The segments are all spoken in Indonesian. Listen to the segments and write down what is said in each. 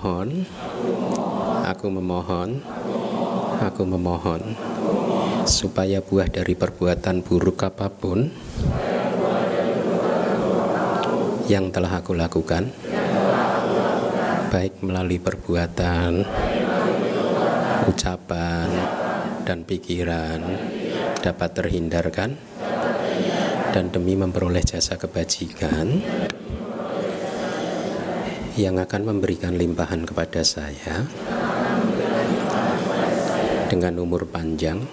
memohon, aku memohon, aku memohon supaya buah dari perbuatan buruk apa pun yang telah aku lakukan, baik melalui perbuatan, ucapan, dan pikiran, dapat terhindarkan, dan demi memperoleh jasa kebajikan yang akan memberikan limpahan kepada saya dengan umur panjang,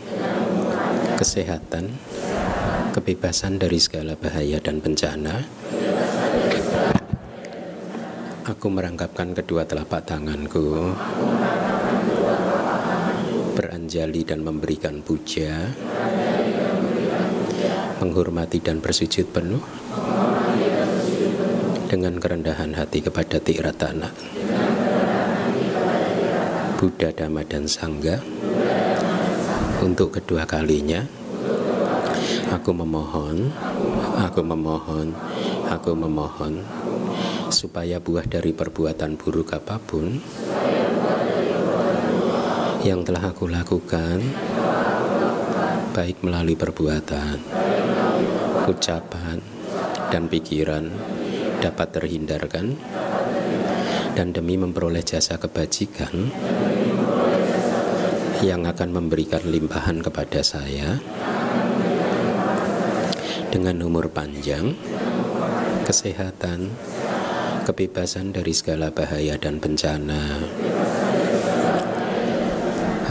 kesehatan, kebebasan dari segala bahaya dan bencana. Aku merangkapkan kedua telapak tanganku, beranjali dan memberikan puja, menghormati dan bersujud penuh dengan kerendahan hati kepada Tiratana Buddha, Dhamma, dan Sangga untuk kedua kalinya aku memohon aku memohon aku memohon supaya buah dari perbuatan buruk apa pun yang telah aku lakukan baik melalui perbuatan ucapan dan pikiran dapat terhindarkan dan demi memperoleh jasa kebajikan yang akan memberikan limpahan kepada saya dengan umur panjang, kesehatan, kebebasan dari segala bahaya dan bencana.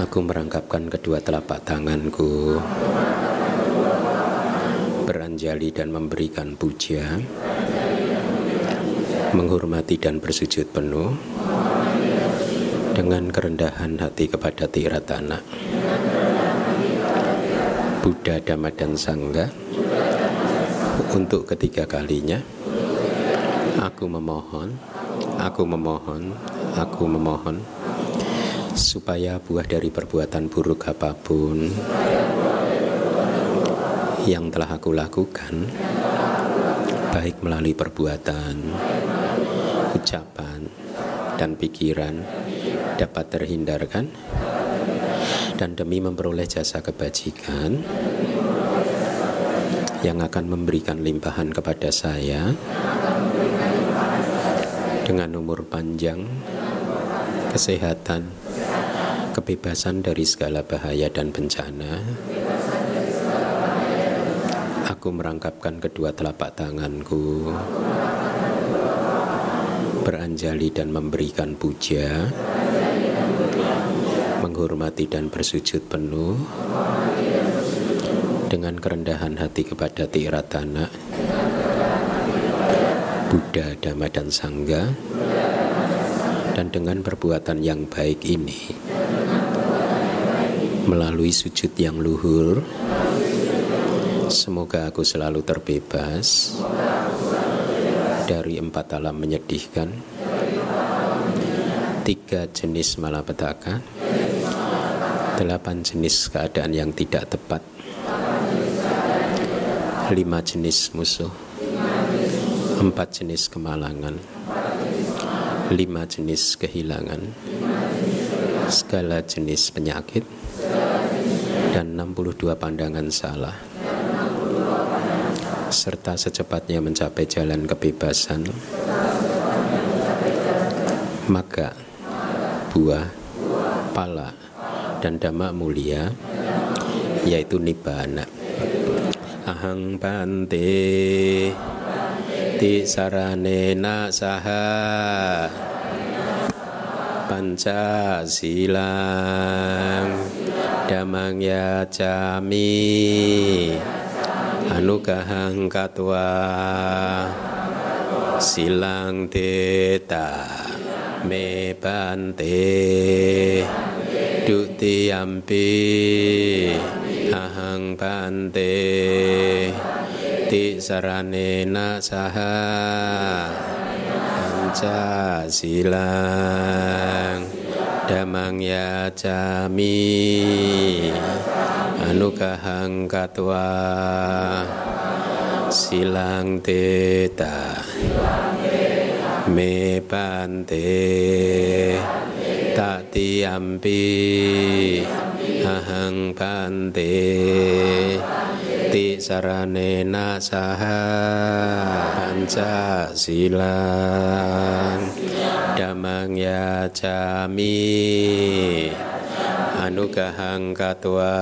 Aku merangkapkan kedua telapak tanganku, beranjali dan memberikan puja menghormati dan bersujud penuh dengan kerendahan hati kepada Tiratana Buddha, Dhamma, dan Sangga untuk ketiga kalinya aku memohon aku memohon aku memohon supaya buah dari perbuatan buruk apa pun yang telah aku lakukan baik melalui perbuatan, ucapan, dan pikiran dapat terhindarkan. Dan demi memperoleh jasa kebajikan yang akan memberikan limpahan kepada saya dengan umur panjang, kesehatan, kebebasan dari segala bahaya dan bencana, Aku merangkapkan kedua telapak tanganku Beranjali dan memberikan puja Menghormati dan bersujud penuh Dengan kerendahan hati kepada Tiratana Buddha, Dhamma, dan Sangga Dan dengan perbuatan yang baik ini Melalui sujud yang luhur Semoga aku selalu terbebas dari empat alam menyedihkan, tiga jenis malapetaka, delapan jenis keadaan yang tidak tepat, lima jenis musuh, empat jenis kemalangan, lima jenis kehilangan, segala jenis penyakit, dan 62 pandangan salah. Serta secepatnya mencapai jalan kebebasan, maka buah, pala, dan dhamma mulia, yaitu nibbana. Ahang bante tisaranena saha. Pancasilang damang yacami anugahang katwa silang teta me bante. Dutiyampi ahang bante. Ti saranena saha anca silang damang ya jami anukahang katwa silang tetah Mebante tak tati ampi. Bante ti sarane nasaha. Panca silan damang ya jami anugahang katua.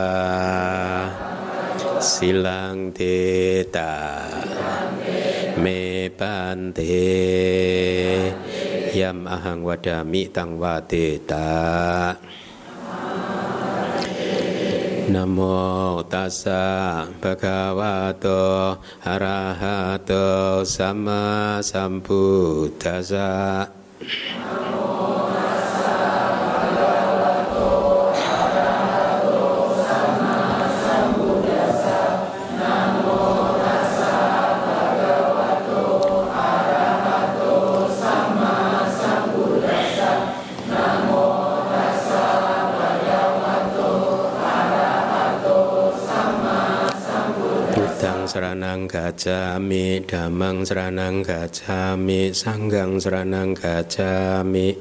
Silang teta เมปันเตยัมอหังวดามิตังวาเตตานโมตัสสะภะคะวะโตอะระหะโตสัมมาสัมพุทธัสสะ Damang seranang gacami Damang seranang gacami Sanggang seranang gacami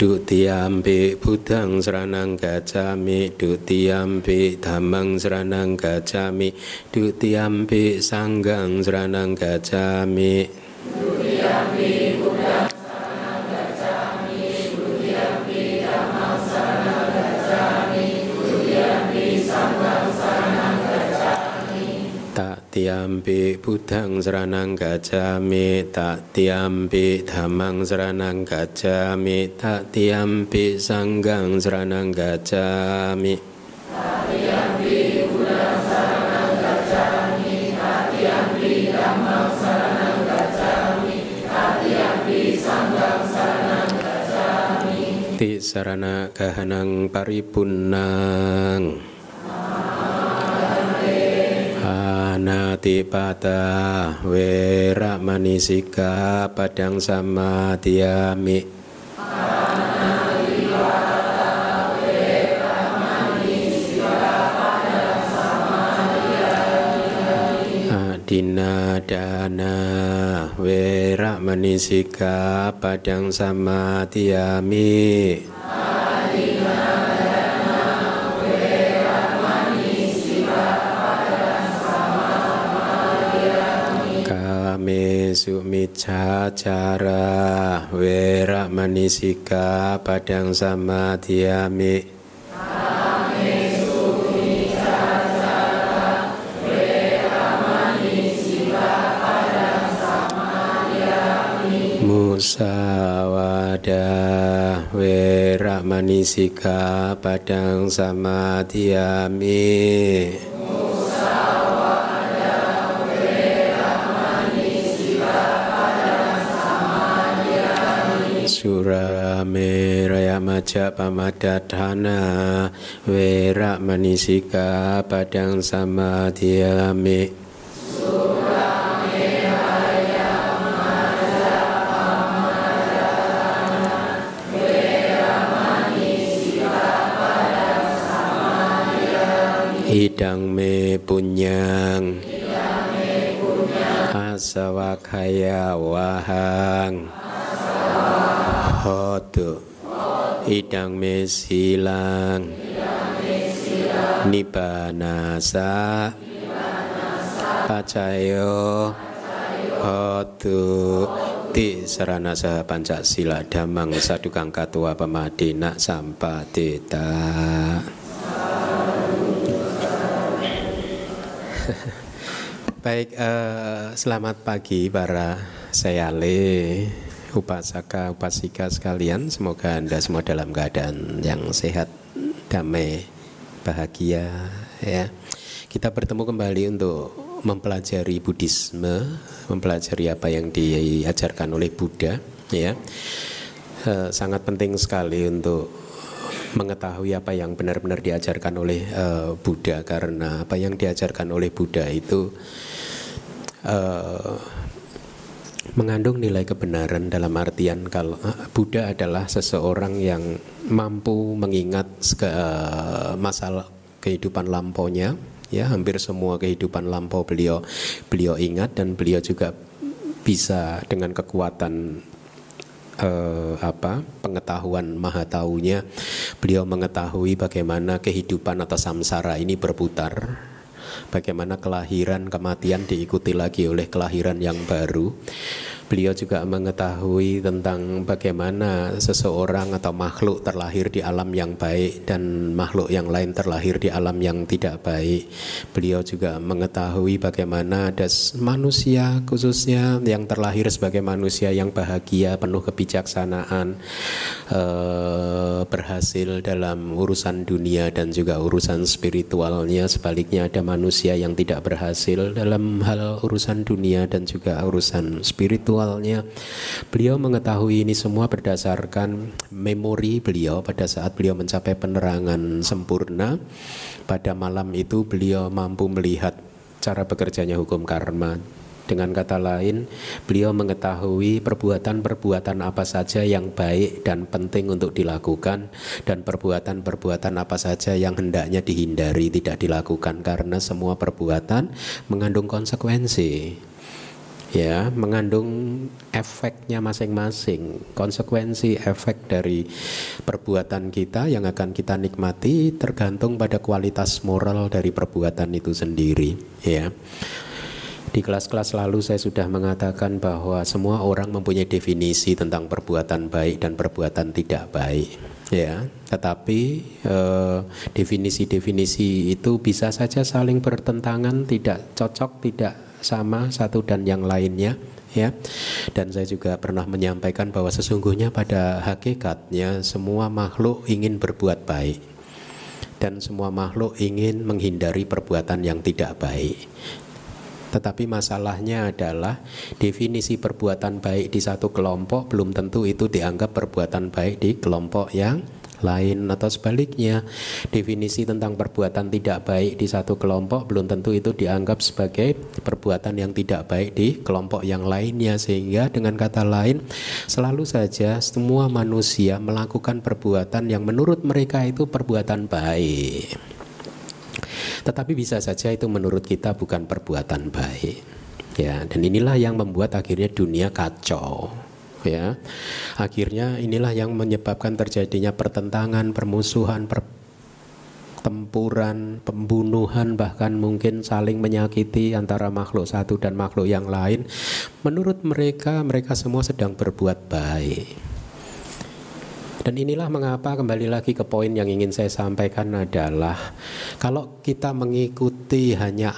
Dutiampi Budang seranang gajami Dutiampi Damang seranang gajami Dutiampi Sanggang seranang gajami. Dutiampi tiampi budang seranang gajami tak tiampi damang seranang gajami tak tiampi sanggang seranang gajami tak tiampi sanggang seranang ti sarana Kahanang Paripunang. Ana pada pata manisika padang sama tiami. Dina dana we ramani padang sama tiami. Zumi, micha cara wera manisika padang sama diami, musawada wera manisika padang sama diami. sura me raya maja pamadadhana vera manisika padang sama diame Hidang me punyang. Asawakaya Asawakaya wahang hotu idang mesilang nibanasa pacayo. Hotu. Ti sarana saha pancasila damang sadukang katua pemadina sampatita. Baik, uh, selamat pagi para sayale upasaka, upasika sekalian, semoga Anda semua dalam keadaan yang sehat, damai, bahagia ya. Kita bertemu kembali untuk mempelajari Buddhisme, mempelajari apa yang diajarkan oleh Buddha ya. Eh, sangat penting sekali untuk mengetahui apa yang benar-benar diajarkan oleh e, Buddha karena apa yang diajarkan oleh Buddha itu uh, mengandung nilai kebenaran dalam artian kalau Buddha adalah seseorang yang mampu mengingat uh, masalah kehidupan lampaunya ya hampir semua kehidupan lampau beliau beliau ingat dan beliau juga bisa dengan kekuatan uh, apa pengetahuan maha taunya beliau mengetahui bagaimana kehidupan atau samsara ini berputar bagaimana kelahiran kematian diikuti lagi oleh kelahiran yang baru Beliau juga mengetahui tentang bagaimana seseorang atau makhluk terlahir di alam yang baik dan makhluk yang lain terlahir di alam yang tidak baik. Beliau juga mengetahui bagaimana ada manusia khususnya yang terlahir sebagai manusia yang bahagia, penuh kebijaksanaan, eh, berhasil dalam urusan dunia dan juga urusan spiritualnya. Sebaliknya ada manusia yang tidak berhasil dalam hal urusan dunia dan juga urusan spiritual awalnya beliau mengetahui ini semua berdasarkan memori beliau pada saat beliau mencapai penerangan sempurna. Pada malam itu beliau mampu melihat cara bekerjanya hukum karma. Dengan kata lain, beliau mengetahui perbuatan-perbuatan apa saja yang baik dan penting untuk dilakukan dan perbuatan-perbuatan apa saja yang hendaknya dihindari tidak dilakukan karena semua perbuatan mengandung konsekuensi ya mengandung efeknya masing-masing konsekuensi efek dari perbuatan kita yang akan kita nikmati tergantung pada kualitas moral dari perbuatan itu sendiri ya. Di kelas-kelas lalu saya sudah mengatakan bahwa semua orang mempunyai definisi tentang perbuatan baik dan perbuatan tidak baik ya. Tetapi eh, definisi-definisi itu bisa saja saling bertentangan tidak cocok tidak sama satu dan yang lainnya ya. Dan saya juga pernah menyampaikan bahwa sesungguhnya pada hakikatnya semua makhluk ingin berbuat baik dan semua makhluk ingin menghindari perbuatan yang tidak baik. Tetapi masalahnya adalah definisi perbuatan baik di satu kelompok belum tentu itu dianggap perbuatan baik di kelompok yang lain atau sebaliknya. Definisi tentang perbuatan tidak baik di satu kelompok belum tentu itu dianggap sebagai perbuatan yang tidak baik di kelompok yang lainnya. Sehingga dengan kata lain selalu saja semua manusia melakukan perbuatan yang menurut mereka itu perbuatan baik. Tetapi bisa saja itu menurut kita bukan perbuatan baik. Ya dan inilah yang membuat akhirnya dunia kacau ya. Akhirnya inilah yang menyebabkan terjadinya pertentangan permusuhan pertempuran pembunuhan bahkan mungkin saling menyakiti antara makhluk satu dan makhluk yang lain. Menurut mereka mereka semua sedang berbuat baik. Dan inilah mengapa kembali lagi ke poin yang ingin saya sampaikan adalah kalau kita mengikuti hanya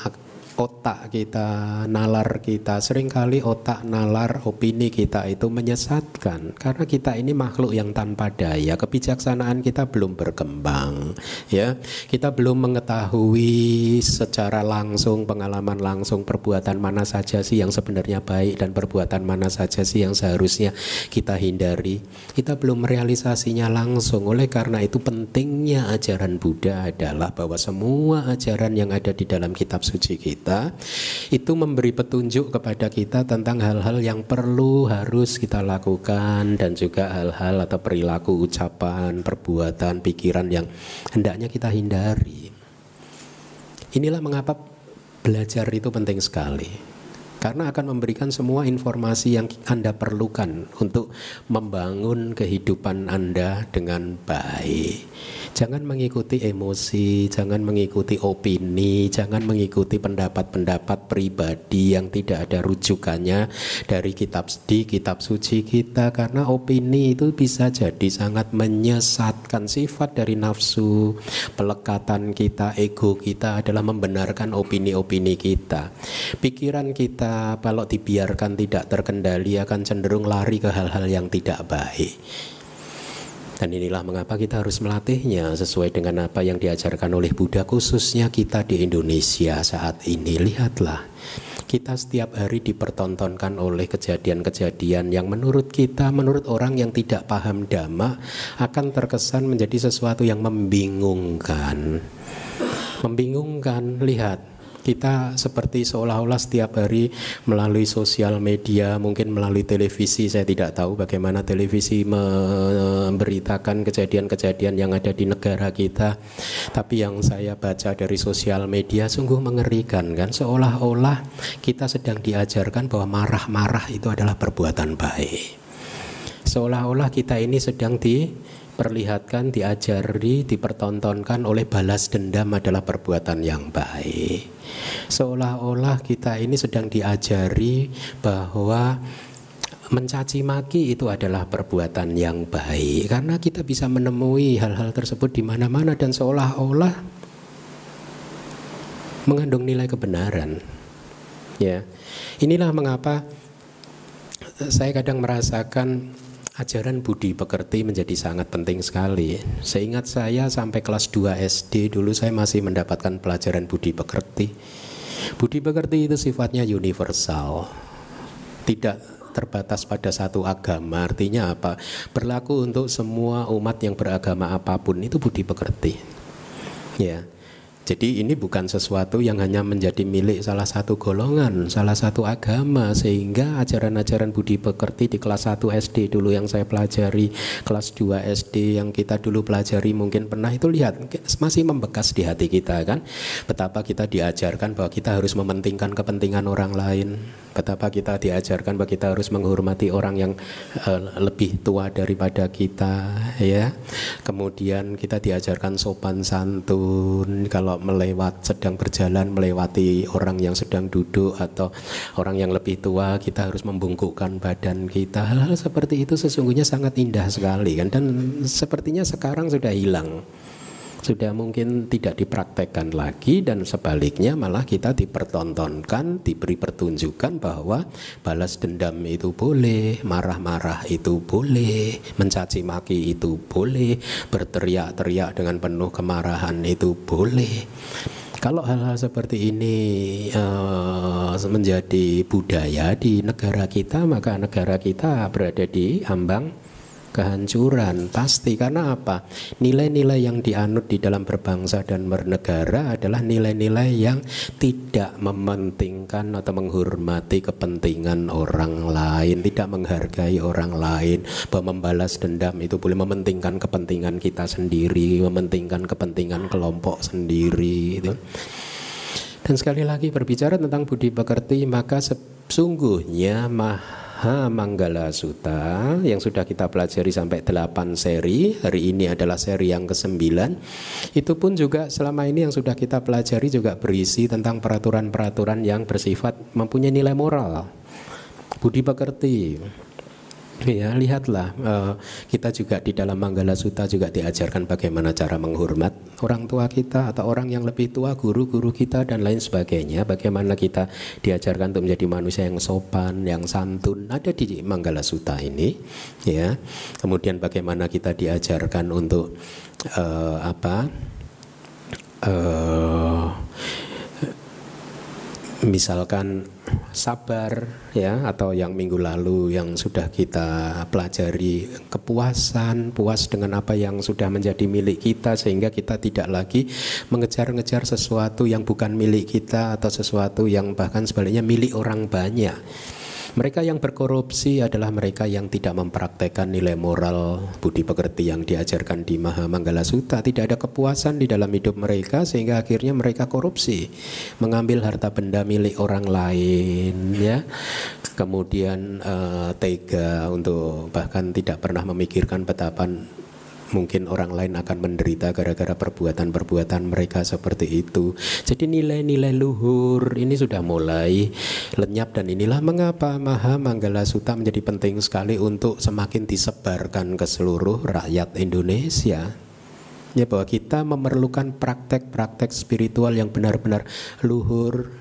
otak kita, nalar kita. Seringkali otak, nalar, opini kita itu menyesatkan karena kita ini makhluk yang tanpa daya. Kebijaksanaan kita belum berkembang, ya. Kita belum mengetahui secara langsung pengalaman langsung perbuatan mana saja sih yang sebenarnya baik dan perbuatan mana saja sih yang seharusnya kita hindari. Kita belum merealisasinya langsung. Oleh karena itu pentingnya ajaran Buddha adalah bahwa semua ajaran yang ada di dalam kitab suci kita kita itu memberi petunjuk kepada kita tentang hal-hal yang perlu harus kita lakukan dan juga hal-hal atau perilaku ucapan, perbuatan, pikiran yang hendaknya kita hindari. Inilah mengapa belajar itu penting sekali karena akan memberikan semua informasi yang Anda perlukan untuk membangun kehidupan Anda dengan baik. Jangan mengikuti emosi, jangan mengikuti opini, jangan mengikuti pendapat-pendapat pribadi yang tidak ada rujukannya dari kitab di kitab suci kita karena opini itu bisa jadi sangat menyesatkan sifat dari nafsu, pelekatan kita, ego kita adalah membenarkan opini-opini kita. Pikiran kita kalau dibiarkan tidak terkendali akan cenderung lari ke hal-hal yang tidak baik. Dan inilah mengapa kita harus melatihnya sesuai dengan apa yang diajarkan oleh Buddha khususnya kita di Indonesia saat ini. Lihatlah, kita setiap hari dipertontonkan oleh kejadian-kejadian yang menurut kita, menurut orang yang tidak paham dhamma akan terkesan menjadi sesuatu yang membingungkan. Membingungkan, lihat kita seperti seolah-olah setiap hari melalui sosial media, mungkin melalui televisi, saya tidak tahu bagaimana televisi memberitakan kejadian-kejadian yang ada di negara kita. Tapi yang saya baca dari sosial media sungguh mengerikan kan, seolah-olah kita sedang diajarkan bahwa marah-marah itu adalah perbuatan baik. Seolah-olah kita ini sedang di diperlihatkan, diajari, dipertontonkan oleh balas dendam adalah perbuatan yang baik. Seolah-olah kita ini sedang diajari bahwa mencaci maki itu adalah perbuatan yang baik karena kita bisa menemui hal-hal tersebut di mana-mana dan seolah-olah mengandung nilai kebenaran. Ya. Inilah mengapa saya kadang merasakan ajaran budi pekerti menjadi sangat penting sekali. Seingat saya sampai kelas 2 SD dulu saya masih mendapatkan pelajaran budi pekerti. Budi pekerti itu sifatnya universal. Tidak terbatas pada satu agama. Artinya apa? Berlaku untuk semua umat yang beragama apa pun itu budi pekerti. Ya. Jadi ini bukan sesuatu yang hanya menjadi milik salah satu golongan, salah satu agama sehingga ajaran-ajaran budi pekerti di kelas 1 SD dulu yang saya pelajari, kelas 2 SD yang kita dulu pelajari mungkin pernah itu lihat masih membekas di hati kita kan. Betapa kita diajarkan bahwa kita harus mementingkan kepentingan orang lain, betapa kita diajarkan bahwa kita harus menghormati orang yang uh, lebih tua daripada kita ya. Kemudian kita diajarkan sopan santun kalau kalau melewat sedang berjalan melewati orang yang sedang duduk atau orang yang lebih tua kita harus membungkukkan badan kita. Hal-hal seperti itu sesungguhnya sangat indah sekali kan? Dan sepertinya sekarang sudah hilang sudah mungkin tidak dipraktekkan lagi dan sebaliknya malah kita dipertontonkan, diberi pertunjukan bahwa balas dendam itu boleh, marah-marah itu boleh, mencaci maki itu boleh, berteriak-teriak dengan penuh kemarahan itu boleh. Kalau hal-hal seperti ini uh, menjadi budaya di negara kita, maka negara kita berada di ambang kehancuran. Pasti karena apa? Nilai-nilai yang dianut di dalam berbangsa dan bernegara adalah nilai-nilai yang tidak mementingkan atau menghormati kepentingan orang lain tidak menghargai orang lain. Bahwa membalas dendam itu boleh mementingkan kepentingan kita sendiri mementingkan kepentingan kelompok sendiri itu dan sekali lagi berbicara tentang budi pekerti maka sesungguhnya mah Maha Manggala Sutta yang sudah kita pelajari sampai 8 seri. Hari ini adalah seri yang ke-9. Itu pun juga selama ini yang sudah kita pelajari juga berisi tentang peraturan-peraturan yang bersifat mempunyai nilai moral. Budi pekerti, Ya, lihatlah uh, kita juga di dalam Manggala Sutta juga diajarkan bagaimana cara menghormat orang tua kita atau orang yang lebih tua, guru-guru kita dan lain sebagainya. Bagaimana kita diajarkan untuk menjadi manusia yang sopan, yang santun ada di Manggala Sutta ini, ya. Kemudian bagaimana kita diajarkan untuk uh, apa? Uh, misalkan sabar ya atau yang minggu lalu yang sudah kita pelajari kepuasan puas dengan apa yang sudah menjadi milik kita sehingga kita tidak lagi mengejar-ngejar sesuatu yang bukan milik kita atau sesuatu yang bahkan sebaliknya milik orang banyak mereka yang berkorupsi adalah mereka yang tidak mempraktekkan nilai moral budi pekerti yang diajarkan di Maha Manggala Sutta. Tidak ada kepuasan di dalam hidup mereka sehingga akhirnya mereka korupsi, mengambil harta benda milik orang lain, ya. Kemudian uh, tega untuk bahkan tidak pernah memikirkan betapa mungkin orang lain akan menderita gara-gara perbuatan-perbuatan mereka seperti itu. Jadi nilai-nilai luhur ini sudah mulai lenyap dan inilah mengapa Maha Manggala Sutta menjadi penting sekali untuk semakin disebarkan ke seluruh rakyat Indonesia. Ya bahwa kita memerlukan praktek-praktek spiritual yang benar-benar luhur,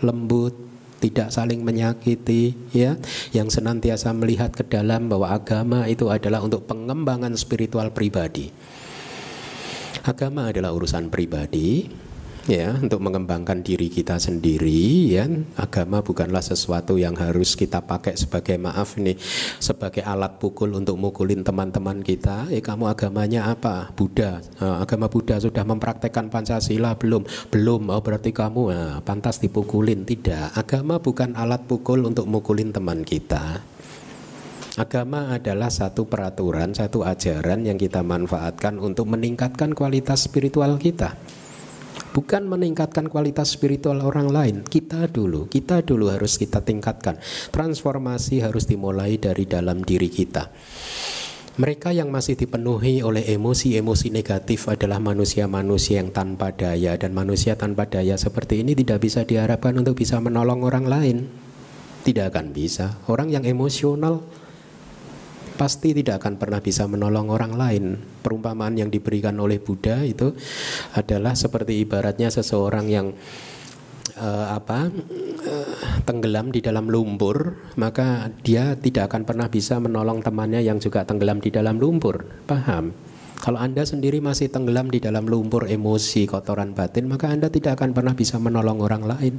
lembut, tidak saling menyakiti, ya, yang senantiasa melihat ke dalam bahwa agama itu adalah untuk pengembangan spiritual pribadi. Agama adalah urusan pribadi, ya untuk mengembangkan diri kita sendiri ya. Agama bukanlah sesuatu yang harus kita pakai sebagai maaf nih sebagai alat pukul untuk mukulin teman-teman kita. Eh kamu agamanya apa? Buddha. Nah, agama Buddha sudah mempraktekkan Pancasila belum? Belum. Oh berarti kamu nah, pantas dipukulin. Tidak. Agama bukan alat pukul untuk mukulin teman kita. Agama adalah satu peraturan, satu ajaran yang kita manfaatkan untuk meningkatkan kualitas spiritual kita bukan meningkatkan kualitas spiritual orang lain. Kita dulu, kita dulu harus kita tingkatkan. Transformasi harus dimulai dari dalam diri kita. Mereka yang masih dipenuhi oleh emosi-emosi negatif adalah manusia-manusia yang tanpa daya dan manusia tanpa daya seperti ini tidak bisa diharapkan untuk bisa menolong orang lain. Tidak akan bisa. Orang yang emosional pasti tidak akan pernah bisa menolong orang lain. Perumpamaan yang diberikan oleh Buddha itu adalah seperti ibaratnya seseorang yang uh, apa uh, tenggelam di dalam lumpur, maka dia tidak akan pernah bisa menolong temannya yang juga tenggelam di dalam lumpur. Paham? Kalau Anda sendiri masih tenggelam di dalam lumpur emosi, kotoran batin, maka Anda tidak akan pernah bisa menolong orang lain.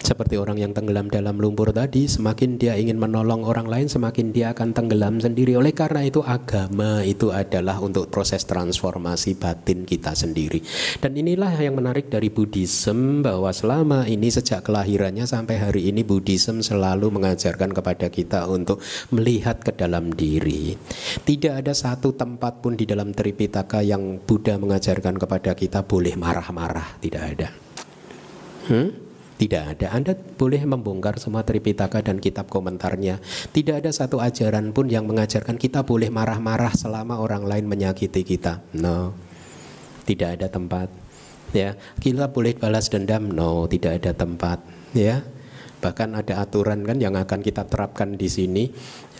Seperti orang yang tenggelam dalam lumpur tadi, semakin dia ingin menolong orang lain, semakin dia akan tenggelam sendiri. Oleh karena itu agama itu adalah untuk proses transformasi batin kita sendiri. Dan inilah yang menarik dari Buddhism bahwa selama ini sejak kelahirannya sampai hari ini Buddhism selalu mengajarkan kepada kita untuk melihat ke dalam diri. Tidak ada satu tempat pun di dalam Tripitaka yang Buddha mengajarkan kepada kita boleh marah-marah, tidak ada. Hmm? Tidak ada. Anda boleh membongkar semua Tripitaka dan kitab komentarnya. Tidak ada satu ajaran pun yang mengajarkan kita boleh marah-marah selama orang lain menyakiti kita. No. Tidak ada tempat. Ya, kita boleh balas dendam. No, tidak ada tempat. Ya. Bahkan ada aturan kan yang akan kita terapkan di sini.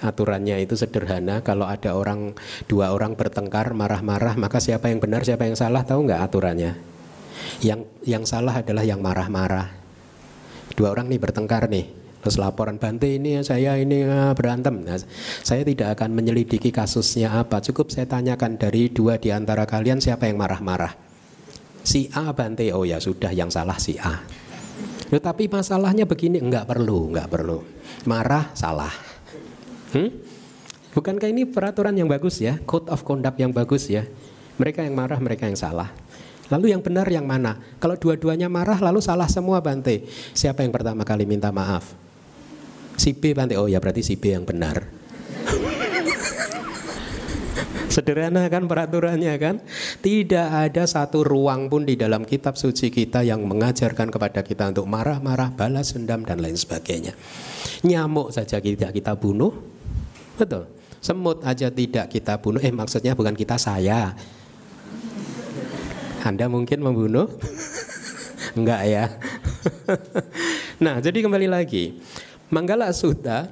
Aturannya itu sederhana. Kalau ada orang dua orang bertengkar marah-marah, maka siapa yang benar, siapa yang salah, tahu nggak aturannya? Yang yang salah adalah yang marah-marah dua orang nih bertengkar nih. Terus laporan Bante ini saya ini ah, berantem. Nah, saya tidak akan menyelidiki kasusnya apa. Cukup saya tanyakan dari dua di antara kalian siapa yang marah-marah? Si A Bante oh ya sudah yang salah si A. Tetapi masalahnya begini enggak perlu enggak perlu. Marah salah. Hmm? bukankah ini peraturan yang bagus ya? Code of conduct yang bagus ya? Mereka yang marah mereka yang salah Lalu yang benar yang mana? Kalau dua-duanya marah lalu salah semua Bante. Siapa yang pertama kali minta maaf? Si B Bante. Oh ya berarti si B yang benar. Sederhana kan peraturannya kan? Tidak ada satu ruang pun di dalam kitab suci kita yang mengajarkan kepada kita untuk marah-marah, balas dendam dan lain sebagainya. Nyamuk saja tidak kita bunuh. Betul. Semut aja tidak kita bunuh. Eh maksudnya bukan kita saya anda mungkin membunuh? Enggak ya. nah, jadi kembali lagi. Manggala Sutta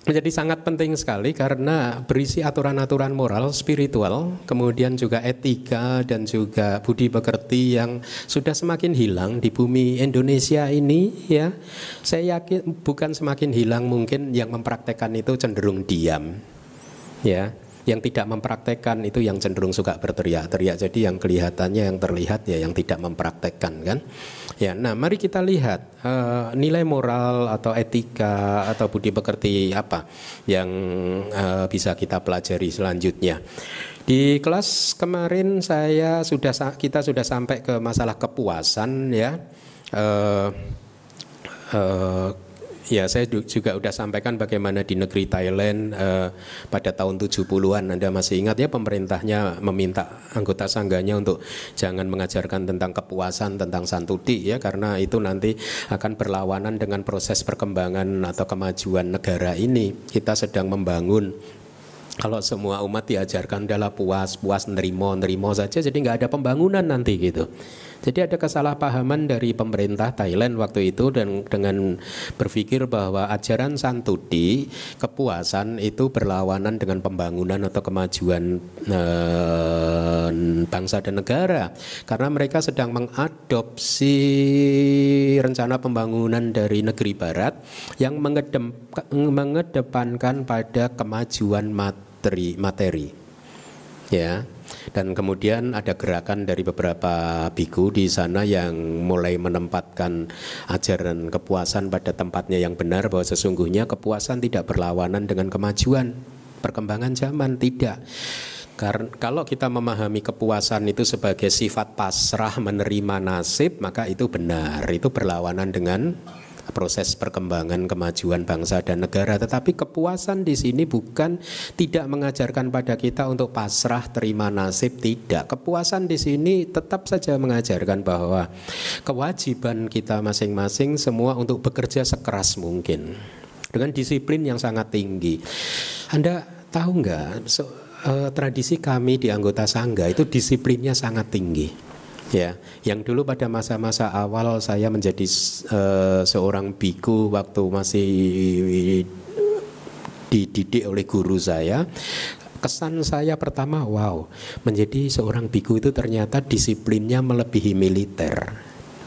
menjadi sangat penting sekali karena berisi aturan-aturan moral, spiritual, kemudian juga etika dan juga budi pekerti yang sudah semakin hilang di bumi Indonesia ini ya. Saya yakin bukan semakin hilang mungkin yang mempraktekkan itu cenderung diam. Ya yang tidak mempraktekkan itu yang cenderung suka berteriak-teriak. Jadi yang kelihatannya yang terlihat ya yang tidak mempraktekkan kan. Ya, nah mari kita lihat uh, nilai moral atau etika atau budi pekerti apa yang uh, bisa kita pelajari selanjutnya. Di kelas kemarin saya sudah kita sudah sampai ke masalah kepuasan ya. Uh, uh, Ya, saya juga sudah sampaikan bagaimana di negeri Thailand eh, pada tahun 70-an Anda masih ingat ya pemerintahnya meminta anggota sangganya untuk jangan mengajarkan tentang kepuasan tentang santuti ya karena itu nanti akan berlawanan dengan proses perkembangan atau kemajuan negara ini. Kita sedang membangun kalau semua umat diajarkan adalah puas, puas nerimo, nerimo saja jadi nggak ada pembangunan nanti gitu. Jadi ada kesalahpahaman dari pemerintah Thailand waktu itu dan dengan berpikir bahwa ajaran Santudi kepuasan itu berlawanan dengan pembangunan atau kemajuan eh, bangsa dan negara. Karena mereka sedang mengadopsi rencana pembangunan dari negeri barat yang mengedepankan pada kemajuan materi materi. Ya dan kemudian ada gerakan dari beberapa biku di sana yang mulai menempatkan ajaran kepuasan pada tempatnya yang benar bahwa sesungguhnya kepuasan tidak berlawanan dengan kemajuan. Perkembangan zaman tidak. Karena kalau kita memahami kepuasan itu sebagai sifat pasrah menerima nasib maka itu benar. Itu berlawanan dengan proses perkembangan kemajuan bangsa dan negara. Tetapi kepuasan di sini bukan tidak mengajarkan pada kita untuk pasrah terima nasib, tidak. Kepuasan di sini tetap saja mengajarkan bahwa kewajiban kita masing-masing semua untuk bekerja sekeras mungkin dengan disiplin yang sangat tinggi. Anda tahu nggak? So, uh, tradisi kami di anggota sangga itu disiplinnya sangat tinggi ya yang dulu pada masa-masa awal saya menjadi uh, seorang biku waktu masih dididik oleh guru saya kesan saya pertama wow menjadi seorang biku itu ternyata disiplinnya melebihi militer.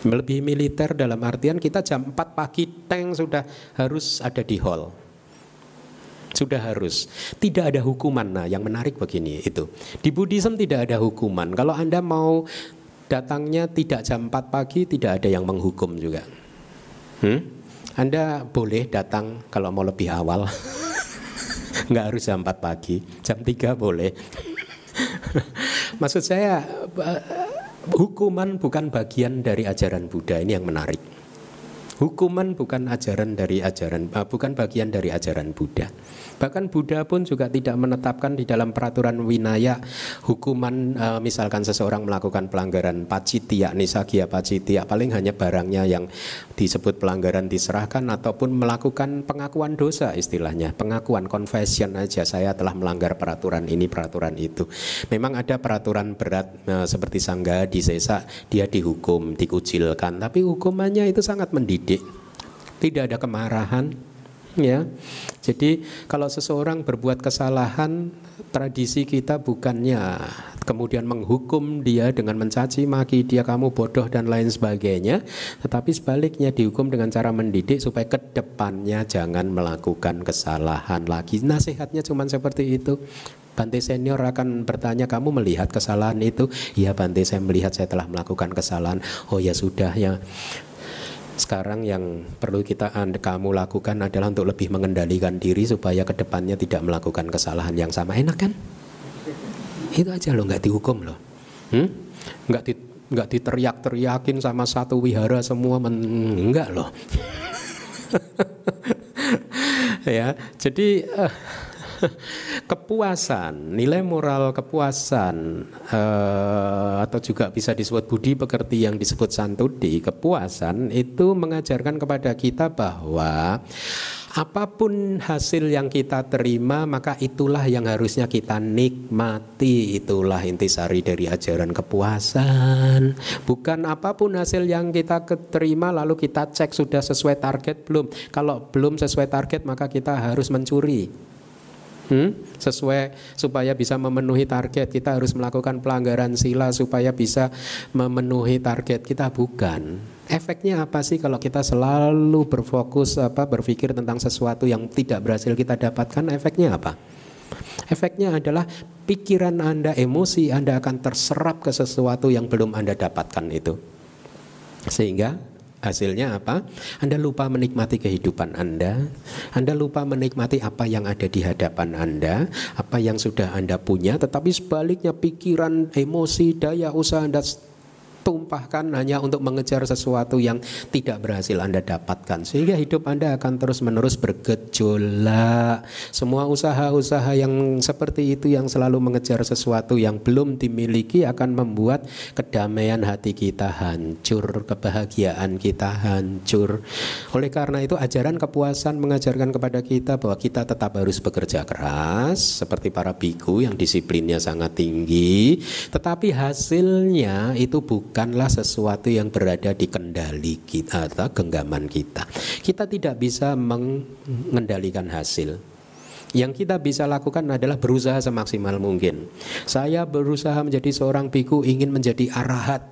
Melebihi militer dalam artian kita jam 4 pagi tank sudah harus ada di hall. Sudah harus. Tidak ada hukuman. Nah yang menarik begini itu. Di Buddhism tidak ada hukuman. Kalau anda mau datangnya tidak jam 4 pagi tidak ada yang menghukum juga. Hmm? Anda boleh datang kalau mau lebih awal. Nggak harus jam 4 pagi, jam 3 boleh. Maksud saya eh, hukuman bukan bagian dari ajaran Buddha ini yang menarik. Hukuman bukan ajaran dari ajaran uh, bukan bagian dari ajaran Buddha. Bahkan Buddha pun juga tidak menetapkan di dalam peraturan winaya hukuman uh, misalkan seseorang melakukan pelanggaran pacitya, nisagia pacitya, paling hanya barangnya yang disebut pelanggaran diserahkan ataupun melakukan pengakuan dosa istilahnya, pengakuan confession aja saya telah melanggar peraturan ini, peraturan itu. Memang ada peraturan berat uh, seperti sangga di sesa dia dihukum, dikucilkan, tapi hukumannya itu sangat mendidik didik, tidak ada kemarahan, ya. Jadi kalau seseorang berbuat kesalahan, tradisi kita bukannya kemudian menghukum dia dengan mencaci maki dia kamu bodoh dan lain sebagainya, tetapi sebaliknya dihukum dengan cara mendidik supaya ke depannya jangan melakukan kesalahan lagi. Nasihatnya cuma seperti itu. Bante senior akan bertanya kamu melihat kesalahan itu Ya Bante saya melihat saya telah melakukan kesalahan Oh ya sudah ya sekarang yang perlu kita kamu lakukan adalah untuk lebih mengendalikan diri supaya ke depannya tidak melakukan kesalahan yang sama. Enak kan? Itu aja loh nggak dihukum loh. Hmm? nggak di, nggak diteriak-teriakin sama satu wihara semua men, enggak loh. Ya jadi uh, kepuasan, nilai moral kepuasan uh, atau juga bisa disebut budi pekerti yang disebut santudi, kepuasan itu mengajarkan kepada kita bahwa apa pun hasil yang kita terima maka itulah yang harusnya kita nikmati. Itulah intisari dari ajaran kepuasan. Bukan apa pun hasil yang kita terima lalu kita cek sudah sesuai target belum. Kalau belum sesuai target maka kita harus mencuri hmm? sesuai supaya bisa memenuhi target kita harus melakukan pelanggaran sila supaya bisa memenuhi target kita bukan. Efeknya apa sih kalau kita selalu berfokus apa berpikir tentang sesuatu yang tidak berhasil kita dapatkan? Efeknya apa? Efeknya adalah pikiran anda emosi anda akan terserap ke sesuatu yang belum anda dapatkan itu. Sehingga Hasilnya apa? Anda lupa menikmati kehidupan Anda. Anda lupa menikmati apa yang ada di hadapan Anda, apa yang sudah Anda punya, tetapi sebaliknya pikiran, emosi, daya usaha Anda tumpahkan hanya untuk mengejar sesuatu yang tidak berhasil Anda dapatkan sehingga hidup Anda akan terus-menerus bergejolak. Semua usaha-usaha yang seperti itu yang selalu mengejar sesuatu yang belum dimiliki akan membuat kedamaian hati kita hancur, kebahagiaan kita hancur. Oleh karena itu ajaran kepuasan mengajarkan kepada kita bahwa kita tetap harus bekerja keras seperti para biku yang disiplinnya sangat tinggi, tetapi hasilnya itu bukan bukanlah sesuatu yang berada di kendali kita atau genggaman kita. Kita tidak bisa mengendalikan hasil. Yang kita bisa lakukan adalah berusaha semaksimal mungkin. Saya berusaha menjadi seorang biku ingin menjadi arahat.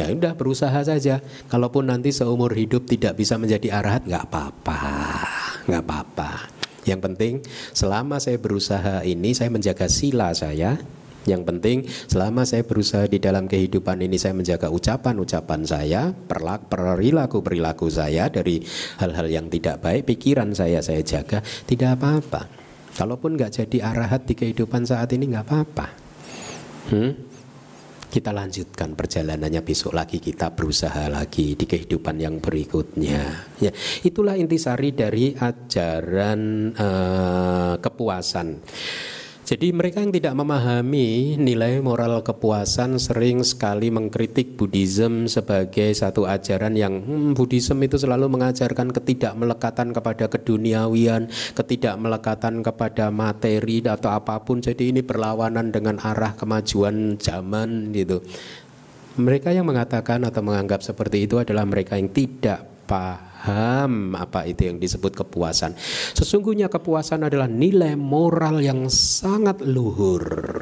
Ya udah berusaha saja. Kalaupun nanti seumur hidup tidak bisa menjadi arahat nggak apa-apa, nggak apa-apa. Yang penting selama saya berusaha ini saya menjaga sila saya, yang penting selama saya berusaha di dalam kehidupan ini saya menjaga ucapan-ucapan saya, perilaku-perilaku saya dari hal-hal yang tidak baik, pikiran saya saya jaga, tidak apa-apa. Kalaupun nggak jadi arahat di kehidupan saat ini nggak apa-apa. Hmm? Kita lanjutkan perjalanannya besok lagi kita berusaha lagi di kehidupan yang berikutnya. Ya, itulah intisari dari ajaran uh, kepuasan. Jadi mereka yang tidak memahami nilai moral kepuasan sering sekali mengkritik Buddhism sebagai satu ajaran yang hmm, Buddhism itu selalu mengajarkan ketidakmelekatan kepada keduniawian, ketidakmelekatan kepada materi atau apa pun. Jadi ini berlawanan dengan arah kemajuan zaman gitu. Mereka yang mengatakan atau menganggap seperti itu adalah mereka yang tidak paham paham apa itu yang disebut kepuasan. Sesungguhnya kepuasan adalah nilai moral yang sangat luhur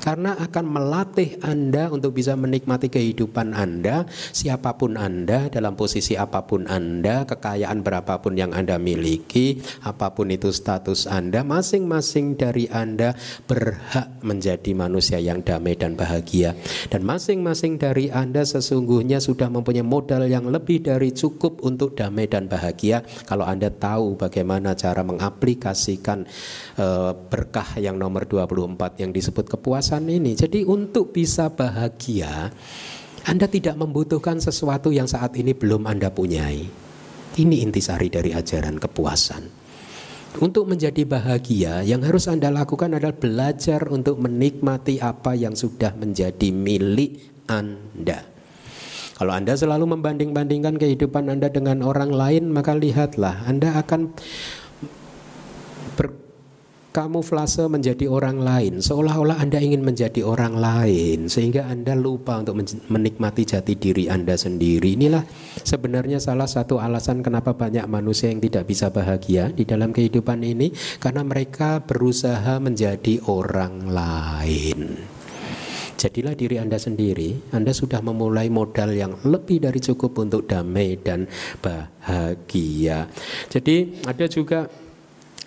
karena akan melatih Anda untuk bisa menikmati kehidupan Anda, siapa pun Anda, dalam posisi apa pun Anda, kekayaan berapapun yang Anda miliki, apa pun itu status Anda, masing-masing dari Anda berhak menjadi manusia yang damai dan bahagia. Dan masing-masing dari Anda sesungguhnya sudah mempunyai modal yang lebih dari cukup untuk damai dan bahagia kalau Anda tahu bagaimana cara mengaplikasikan uh, berkah yang nomor 24 yang disebut kepuasan ini. Jadi untuk bisa bahagia, Anda tidak membutuhkan sesuatu yang saat ini belum Anda punyai. Ini intisari dari ajaran kepuasan. Untuk menjadi bahagia, yang harus Anda lakukan adalah belajar untuk menikmati apa yang sudah menjadi milik Anda. Kalau Anda selalu membanding-bandingkan kehidupan Anda dengan orang lain, maka lihatlah Anda akan kamuflase menjadi orang lain. Seolah-olah Anda ingin menjadi orang lain sehingga Anda lupa untuk menikmati jati diri Anda sendiri. Inilah sebenarnya salah satu alasan kenapa banyak manusia yang tidak bisa bahagia di dalam kehidupan ini karena mereka berusaha menjadi orang lain. Jadilah diri Anda sendiri, Anda sudah memulai modal yang lebih dari cukup untuk damai dan bahagia. Jadi ada juga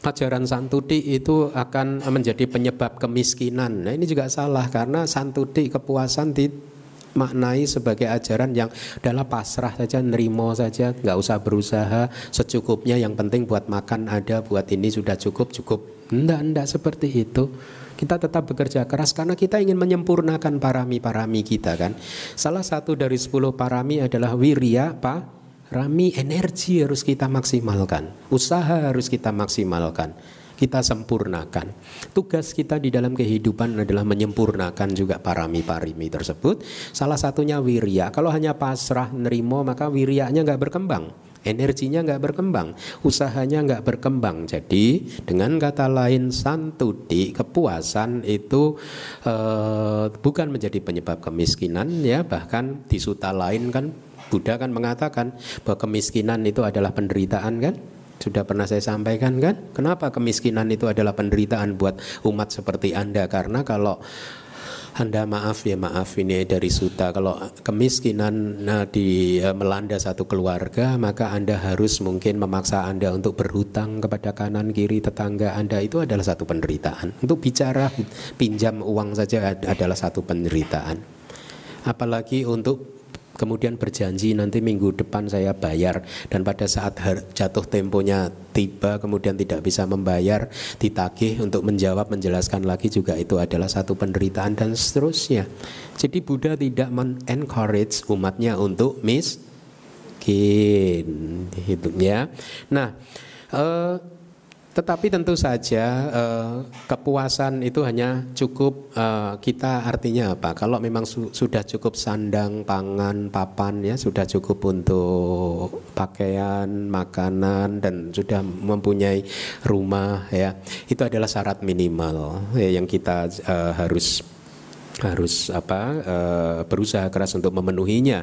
ajaran santuti itu akan menjadi penyebab kemiskinan. Nah ini juga salah karena santuti kepuasan dimaknai sebagai ajaran yang adalah pasrah saja, nerimo saja, nggak usah berusaha secukupnya. Yang penting buat makan ada, buat ini sudah cukup cukup. Enggak, enggak seperti itu. Kita tetap bekerja keras karena kita ingin menyempurnakan parami-parami kita kan. Salah satu dari sepuluh parami adalah wirya, pak Rami energi harus kita maksimalkan, usaha harus kita maksimalkan, kita sempurnakan. Tugas kita di dalam kehidupan adalah menyempurnakan juga parami-parimi tersebut. Salah satunya wirya. Kalau hanya pasrah nerimo maka wiryanya nggak berkembang energinya nggak berkembang, usahanya nggak berkembang. Jadi dengan kata lain santudi kepuasan itu eh, bukan menjadi penyebab kemiskinan ya, bahkan di suta lain kan Buddha kan mengatakan bahwa kemiskinan itu adalah penderitaan kan? Sudah pernah saya sampaikan kan? Kenapa kemiskinan itu adalah penderitaan buat umat seperti Anda? Karena kalau anda maaf ya maaf ini dari suta kalau kemiskinan nah, di uh, melanda satu keluarga maka Anda harus mungkin memaksa Anda untuk berhutang kepada kanan kiri tetangga Anda itu adalah satu penderitaan. Untuk bicara pinjam uang saja adalah satu penderitaan. Apalagi untuk kemudian berjanji nanti minggu depan saya bayar. Dan pada saat jatuh temponya tiba kemudian tidak bisa membayar ditagih untuk menjawab menjelaskan lagi juga itu adalah satu penderitaan dan seterusnya. Jadi Buddha tidak men-encourage umatnya untuk miskin hidupnya nah eh, tetapi tentu saja eh, kepuasan itu hanya cukup eh, kita artinya apa? Kalau memang su sudah cukup sandang, pangan, papan ya sudah cukup untuk pakaian, makanan dan sudah mempunyai rumah ya itu adalah syarat minimal ya, yang kita eh, harus harus apa uh, berusaha keras untuk memenuhinya.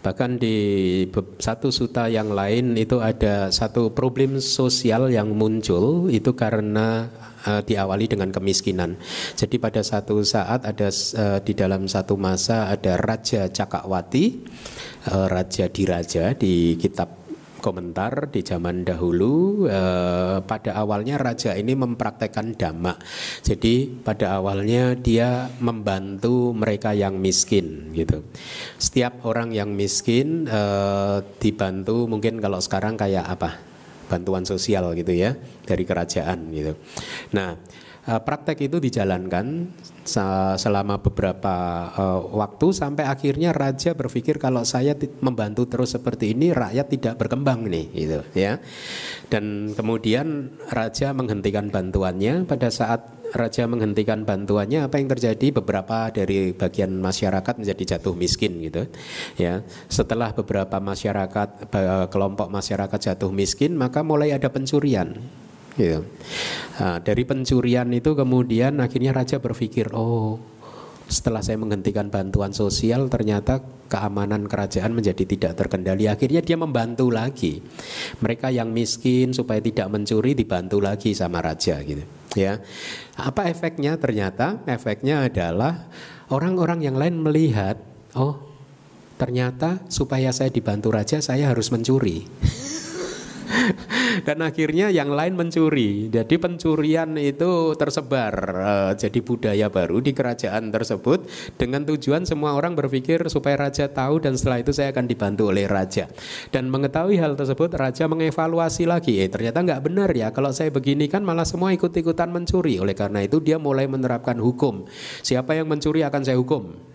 Bahkan di satu suta yang lain itu ada satu problem sosial yang muncul itu karena uh, diawali dengan kemiskinan. Jadi pada satu saat ada uh, di dalam satu masa ada Raja Cakawati, uh, Raja Diraja di kitab komentar di zaman dahulu eh, pada awalnya raja ini mempraktekkan dhamma. Jadi pada awalnya dia membantu mereka yang miskin gitu. Setiap orang yang miskin eh, dibantu mungkin kalau sekarang kayak apa? bantuan sosial gitu ya dari kerajaan gitu. Nah, praktek itu dijalankan selama beberapa uh, waktu sampai akhirnya raja berpikir kalau saya membantu terus seperti ini rakyat tidak berkembang nih gitu ya. Dan kemudian raja menghentikan bantuannya. Pada saat raja menghentikan bantuannya apa yang terjadi? Beberapa dari bagian masyarakat menjadi jatuh miskin gitu ya. Setelah beberapa masyarakat kelompok masyarakat jatuh miskin maka mulai ada pencurian Gitu. Nah, dari pencurian itu kemudian akhirnya raja berpikir, oh setelah saya menghentikan bantuan sosial ternyata keamanan kerajaan menjadi tidak terkendali. Akhirnya dia membantu lagi. Mereka yang miskin supaya tidak mencuri dibantu lagi sama raja gitu ya. Apa efeknya? Ternyata efeknya adalah orang-orang yang lain melihat oh ternyata supaya saya dibantu raja saya harus mencuri dan akhirnya yang lain mencuri. Jadi pencurian itu tersebar uh, jadi budaya baru di kerajaan tersebut dengan tujuan semua orang berpikir supaya raja tahu dan setelah itu saya akan dibantu oleh raja. Dan mengetahui hal tersebut raja mengevaluasi lagi, eh ternyata nggak benar ya kalau saya begini kan malah semua ikut-ikutan mencuri. Oleh karena itu dia mulai menerapkan hukum. Siapa yang mencuri akan saya hukum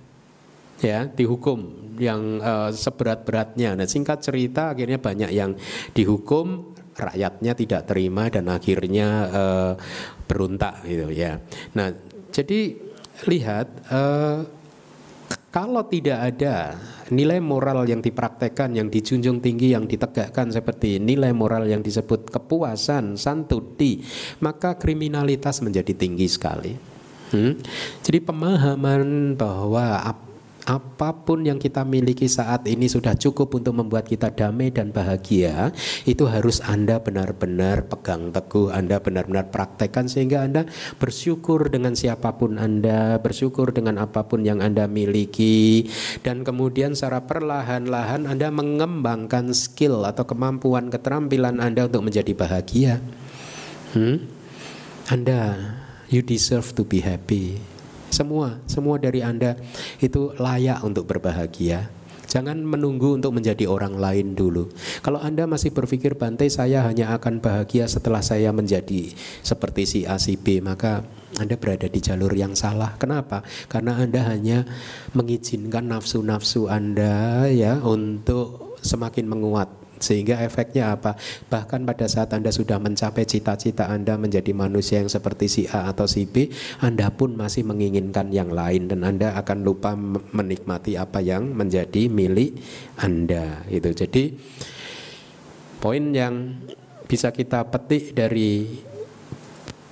ya dihukum yang uh, seberat-beratnya. Nah, singkat cerita akhirnya banyak yang dihukum, rakyatnya tidak terima dan akhirnya uh, beruntak gitu ya. Nah, jadi lihat uh, kalau tidak ada nilai moral yang dipraktekkan, yang dijunjung tinggi, yang ditegakkan seperti nilai moral yang disebut kepuasan, santuti, maka kriminalitas menjadi tinggi sekali. Hmm? Jadi pemahaman bahwa apa pun yang kita miliki saat ini sudah cukup untuk membuat kita damai dan bahagia, itu harus Anda benar-benar pegang teguh, Anda benar-benar praktekkan sehingga Anda bersyukur dengan siapa pun Anda, bersyukur dengan apa pun yang Anda miliki dan kemudian secara perlahan-lahan Anda mengembangkan skill atau kemampuan keterampilan Anda untuk menjadi bahagia. Hmm? Anda you deserve to be happy. Semua, semua dari Anda itu layak untuk berbahagia. Jangan menunggu untuk menjadi orang lain dulu. Kalau Anda masih berpikir Bante saya hanya akan bahagia setelah saya menjadi seperti si A si B, maka Anda berada di jalur yang salah. Kenapa? Karena Anda hanya mengizinkan nafsu-nafsu Anda ya untuk semakin menguat sehingga efeknya apa? Bahkan pada saat Anda sudah mencapai cita-cita Anda menjadi manusia yang seperti si A atau si B, Anda pun masih menginginkan yang lain dan Anda akan lupa menikmati apa yang menjadi milik Anda. Itu. Jadi poin yang bisa kita petik dari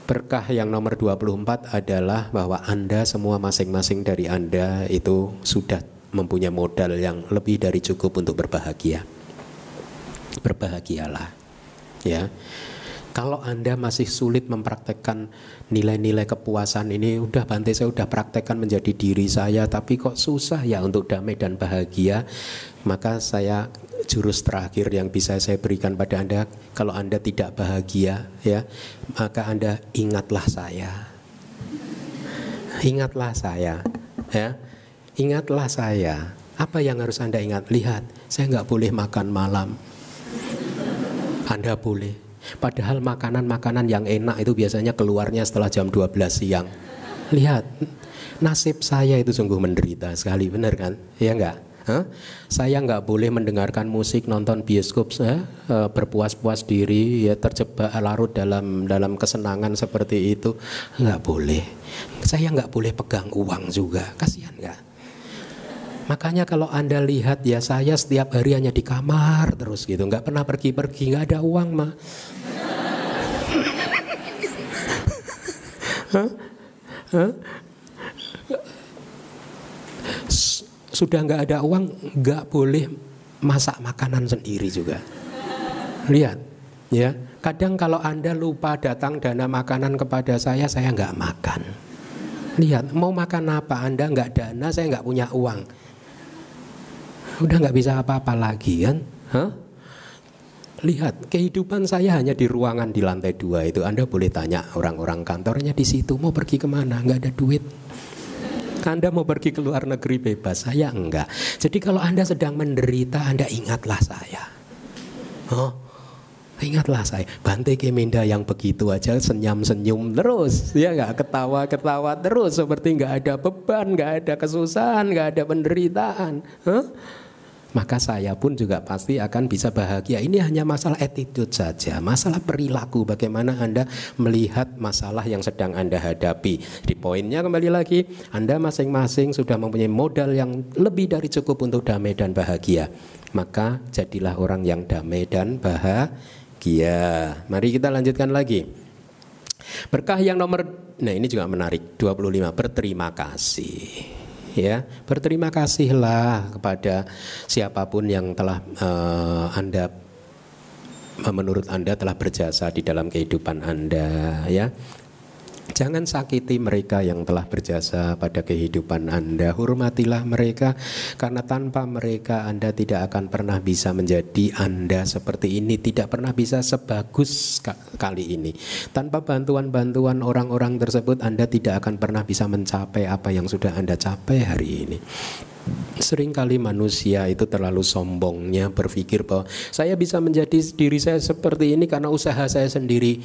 berkah yang nomor 24 adalah bahwa Anda semua masing-masing dari Anda itu sudah mempunyai modal yang lebih dari cukup untuk berbahagia berbahagialah. Ya. Kalau Anda masih sulit mempraktekkan nilai-nilai kepuasan ini, udah Bante saya udah praktekkan menjadi diri saya, tapi kok susah ya untuk damai dan bahagia, maka saya jurus terakhir yang bisa saya berikan pada Anda, kalau Anda tidak bahagia, ya, maka Anda ingatlah saya. Ingatlah saya, ya. Ingatlah saya. Apa yang harus Anda ingat? Lihat, saya nggak boleh makan malam anda boleh. Padahal makanan-makanan yang enak itu biasanya keluarnya setelah jam 12 siang. Lihat, nasib saya itu sungguh menderita sekali, benar kan? Ya enggak? Huh? Saya nggak boleh mendengarkan musik, nonton bioskop, eh, berpuas-puas diri, ya terjebak larut dalam dalam kesenangan seperti itu, nggak boleh. Saya nggak boleh pegang uang juga, kasihan nggak? Makanya kalau anda lihat ya saya setiap hari hanya di kamar terus gitu, nggak pernah pergi-pergi, nggak ada uang mah. sudah nggak ada uang, nggak boleh masak makanan sendiri juga. Lihat, ya. Kadang kalau anda lupa datang dana makanan kepada saya, saya nggak makan. Lihat, mau makan apa anda nggak dana, saya nggak punya uang. Udah nggak bisa apa-apa lagi kan? Hah? Lihat, kehidupan saya hanya di ruangan di lantai dua itu. Anda boleh tanya orang-orang kantornya di situ mau pergi ke mana? Nggak ada duit. Anda mau pergi ke luar negeri bebas, saya enggak. Jadi kalau Anda sedang menderita, Anda ingatlah saya. Oh, ingatlah saya. Bante Kemenda yang begitu aja senyum-senyum terus, ya enggak ketawa-ketawa terus seperti enggak ada beban, enggak ada kesusahan, enggak ada penderitaan. Huh? Maka saya pun juga pasti akan bisa bahagia. Ini hanya masalah attitude saja, masalah perilaku bagaimana Anda melihat masalah yang sedang Anda hadapi. Di poinnya kembali lagi, Anda masing-masing sudah mempunyai modal yang lebih dari cukup untuk damai dan bahagia. Maka jadilah orang yang damai dan bahagia. Mari kita lanjutkan lagi. Berkah yang nomor Nah, ini juga menarik. 25 berterima kasih ya. Berterima kasihlah kepada siapa pun yang telah uh, anda menurut anda telah berjasa di dalam kehidupan anda ya Jangan sakiti mereka yang telah berjasa pada kehidupan Anda. Hormatilah mereka karena tanpa mereka Anda tidak akan pernah bisa menjadi Anda seperti ini, tidak pernah bisa sebagus kali ini. Tanpa bantuan-bantuan orang-orang tersebut Anda tidak akan pernah bisa mencapai apa yang sudah Anda capai hari ini. Seringkali manusia itu terlalu sombongnya berpikir bahwa saya bisa menjadi diri saya seperti ini karena usaha saya sendiri.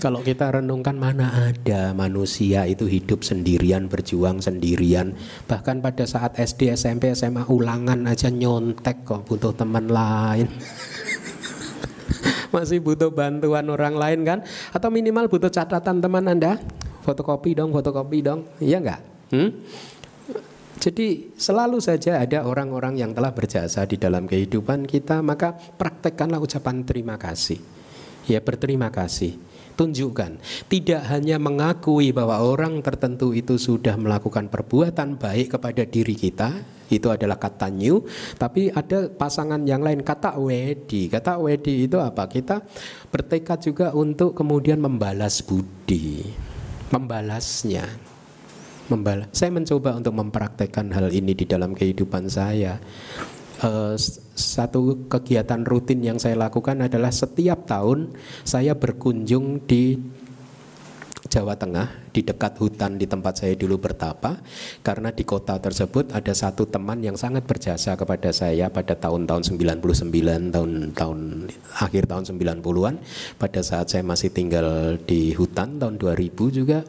Kalau kita renungkan mana ada manusia itu hidup sendirian, berjuang sendirian. Bahkan pada saat SD, SMP, SMA ulangan aja nyontek kok butuh teman lain. Masih butuh bantuan orang lain kan? Atau minimal butuh catatan teman Anda? Fotokopi dong, fotokopi dong. Iya enggak? Hmm? Jadi selalu saja ada orang-orang yang telah berjasa di dalam kehidupan kita, maka praktekkanlah ucapan terima kasih. Ya berterima kasih tunjukkan. Tidak hanya mengakui bahwa orang tertentu itu sudah melakukan perbuatan baik kepada diri kita, itu adalah kata new, tapi ada pasangan yang lain kata wedi. Kata wedi itu apa? Kita bertekad juga untuk kemudian membalas budi, membalasnya. Membalas. Saya mencoba untuk mempraktekkan hal ini di dalam kehidupan saya. Uh, satu kegiatan rutin yang saya lakukan adalah setiap tahun saya berkunjung di Jawa Tengah di dekat hutan di tempat saya dulu bertapa. Karena di kota tersebut ada satu teman yang sangat berjasa kepada saya pada tahun-tahun 99 tahun-tahun akhir tahun 90-an pada saat saya masih tinggal di hutan tahun 2000 juga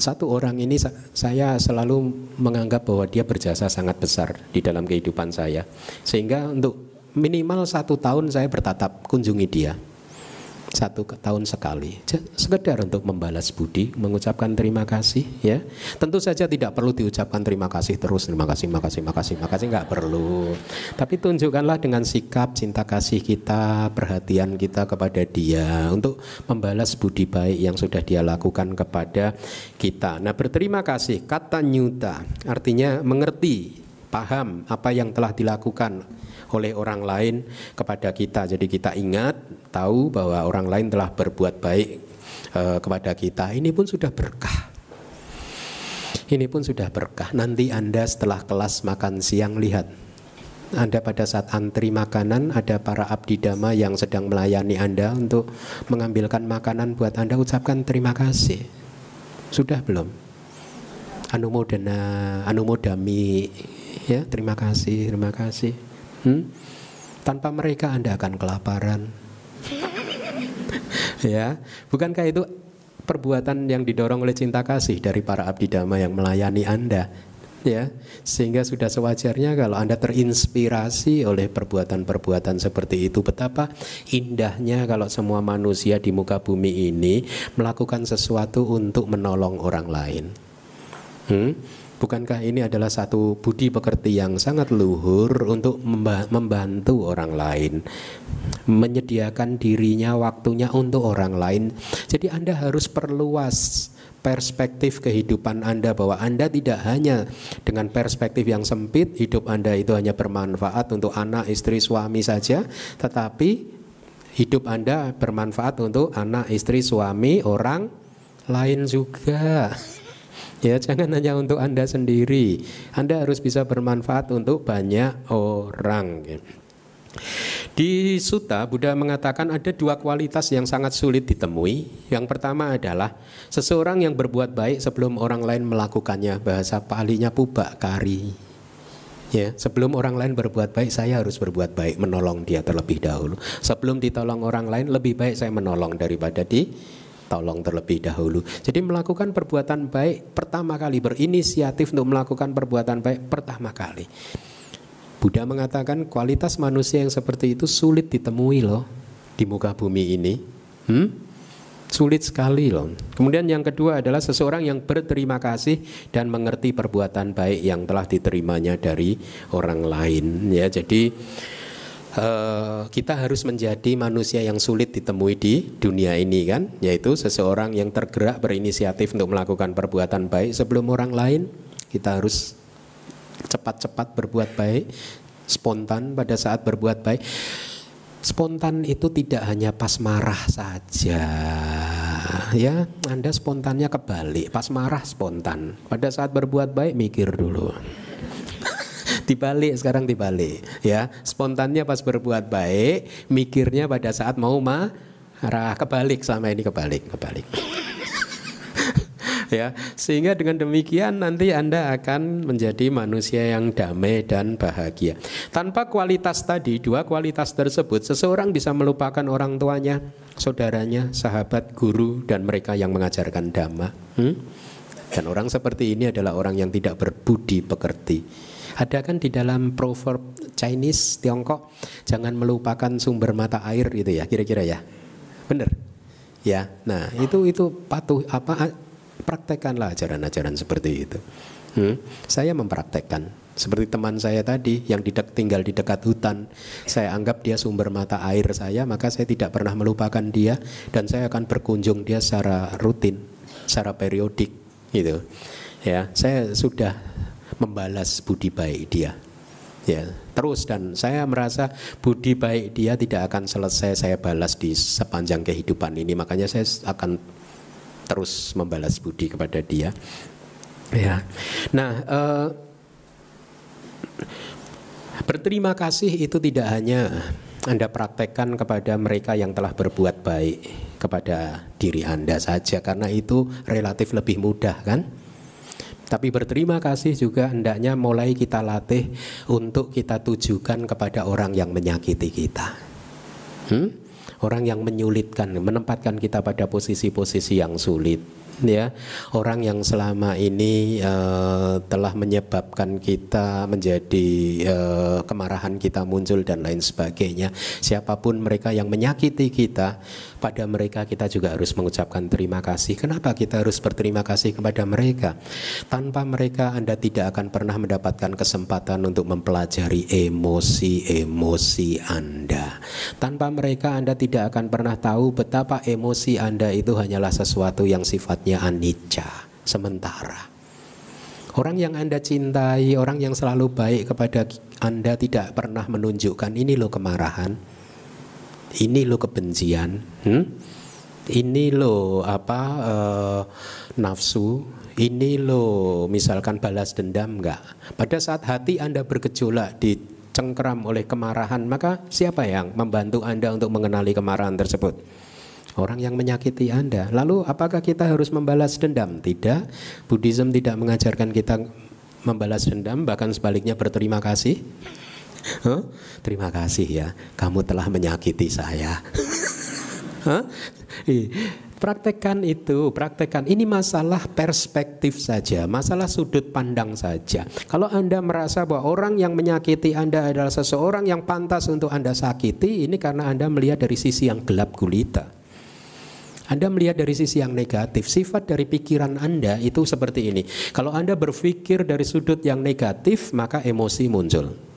satu orang ini saya selalu menganggap bahwa dia berjasa sangat besar di dalam kehidupan saya. Sehingga untuk minimal satu tahun saya bertatap kunjungi dia satu tahun sekali. Sekedar untuk membalas budi mengucapkan terima kasih ya. Tentu saja tidak perlu diucapkan terima kasih terus terima kasih makasih makasih makasih nggak perlu. Tapi tunjukkanlah dengan sikap cinta kasih kita perhatian kita kepada dia untuk membalas budi baik yang sudah dia lakukan kepada kita. Nah berterima kasih kata nyuta artinya mengerti paham apa yang telah dilakukan oleh orang lain kepada kita. Jadi kita ingat, tahu bahwa orang lain telah berbuat baik e, kepada kita. Ini pun sudah berkah. Ini pun sudah berkah. Nanti Anda setelah kelas makan siang lihat anda pada saat antri makanan ada para abdi dhamma yang sedang melayani Anda untuk mengambilkan makanan buat Anda ucapkan terima kasih. Sudah belum? Anumodana, anumodami ya, terima kasih, terima kasih. Hmm? Tanpa mereka Anda akan kelaparan. ya, bukankah itu perbuatan yang didorong oleh cinta kasih dari para abdi dhamma yang melayani Anda? Ya, sehingga sudah sewajarnya kalau Anda terinspirasi oleh perbuatan-perbuatan seperti itu, betapa indahnya kalau semua manusia di muka bumi ini melakukan sesuatu untuk menolong orang lain. Hmm? Bukankah ini adalah satu budi pekerti yang sangat luhur untuk membantu orang lain, menyediakan dirinya, waktunya untuk orang lain. Jadi Anda harus perluas perspektif kehidupan Anda bahwa Anda tidak hanya dengan perspektif yang sempit hidup Anda itu hanya bermanfaat untuk anak, istri, suami saja, tetapi hidup Anda bermanfaat untuk anak, istri, suami, orang lain juga. Ya, jangan hanya untuk Anda sendiri. Anda harus bisa bermanfaat untuk banyak orang. Di Suta, Buddha mengatakan ada dua kualitas yang sangat sulit ditemui. Yang pertama adalah seseorang yang berbuat baik sebelum orang lain melakukannya. Bahasa palinya pubak kari. Ya, sebelum orang lain berbuat baik, saya harus berbuat baik, menolong dia terlebih dahulu. Sebelum ditolong orang lain, lebih baik saya menolong daripada ditolong terlebih dahulu. Jadi melakukan perbuatan baik pertama kali, berinisiatif untuk melakukan perbuatan baik pertama kali. Buddha mengatakan kualitas manusia yang seperti itu sulit ditemui loh di muka bumi ini. Hmm? Sulit sekali loh. Kemudian yang kedua adalah seseorang yang berterima kasih dan mengerti perbuatan baik yang telah diterimanya dari orang lain. Ya, jadi uh, kita harus menjadi manusia yang sulit ditemui di dunia ini kan, yaitu seseorang yang tergerak berinisiatif untuk melakukan perbuatan baik sebelum orang lain. Kita harus cepat-cepat berbuat baik, spontan pada saat berbuat baik Spontan itu tidak hanya pas marah saja. Ya, Anda spontannya kebalik. Pas marah spontan. Pada saat berbuat baik mikir dulu. Dibalik sekarang dibalik ya. Spontannya pas berbuat baik, mikirnya pada saat mau marah kebalik sama ini kebalik, kebalik ya sehingga dengan demikian nanti Anda akan menjadi manusia yang damai dan bahagia tanpa kualitas tadi dua kualitas tersebut seseorang bisa melupakan orang tuanya saudaranya sahabat guru dan mereka yang mengajarkan dhamma hmm? dan orang seperti ini adalah orang yang tidak berbudi pekerti ada kan di dalam proverb Chinese Tiongkok jangan melupakan sumber mata air gitu ya kira-kira ya benar ya nah itu itu patuh apa Praktekkanlah ajaran-ajaran seperti itu. Hmm? Saya mempraktekkan seperti teman saya tadi yang didek, tinggal di dekat hutan. Saya anggap dia sumber mata air saya, maka saya tidak pernah melupakan dia dan saya akan berkunjung dia secara rutin, secara periodik gitu. Ya, saya sudah membalas budi baik dia. Ya, terus dan saya merasa budi baik dia tidak akan selesai saya balas di sepanjang kehidupan ini. Makanya saya akan terus membalas budi kepada dia. Ya. Nah, uh, berterima kasih itu tidak hanya Anda praktekkan kepada mereka yang telah berbuat baik kepada diri Anda saja karena itu relatif lebih mudah kan? Tapi berterima kasih juga hendaknya mulai kita latih untuk kita tujukan kepada orang yang menyakiti kita. Hmm? orang yang menyulitkan, menempatkan kita pada posisi-posisi yang sulit ya orang yang selama ini uh, telah menyebabkan kita menjadi uh, kemarahan kita muncul dan lain sebagainya siapa pun mereka yang menyakiti kita pada mereka kita juga harus mengucapkan terima kasih. Kenapa kita harus berterima kasih kepada mereka? Tanpa mereka Anda tidak akan pernah mendapatkan kesempatan untuk mempelajari emosi-emosi Anda. Tanpa mereka Anda tidak akan pernah tahu betapa emosi Anda itu hanyalah sesuatu yang sifatnya anicca, sementara. Orang yang Anda cintai, orang yang selalu baik kepada Anda tidak pernah menunjukkan ini loh kemarahan, ini loh kebencian, hmm? ini loh apa uh, nafsu, ini loh misalkan balas dendam enggak. Pada saat hati Anda bergejolak di cengkeram oleh kemarahan, maka siapa yang membantu Anda untuk mengenali kemarahan tersebut? orang yang menyakiti Anda. Lalu apakah kita harus membalas dendam? Tidak. Buddhism tidak mengajarkan kita membalas dendam, bahkan sebaliknya berterima kasih. Huh? Terima kasih ya, kamu telah menyakiti saya. huh? Praktekkan itu, praktekkan. Ini masalah perspektif saja, masalah sudut pandang saja. Kalau Anda merasa bahwa orang yang menyakiti Anda adalah seseorang yang pantas untuk Anda sakiti, ini karena Anda melihat dari sisi yang gelap gulita. Anda melihat dari sisi yang negatif, sifat dari pikiran Anda itu seperti ini. Kalau Anda berpikir dari sudut yang negatif, maka emosi muncul.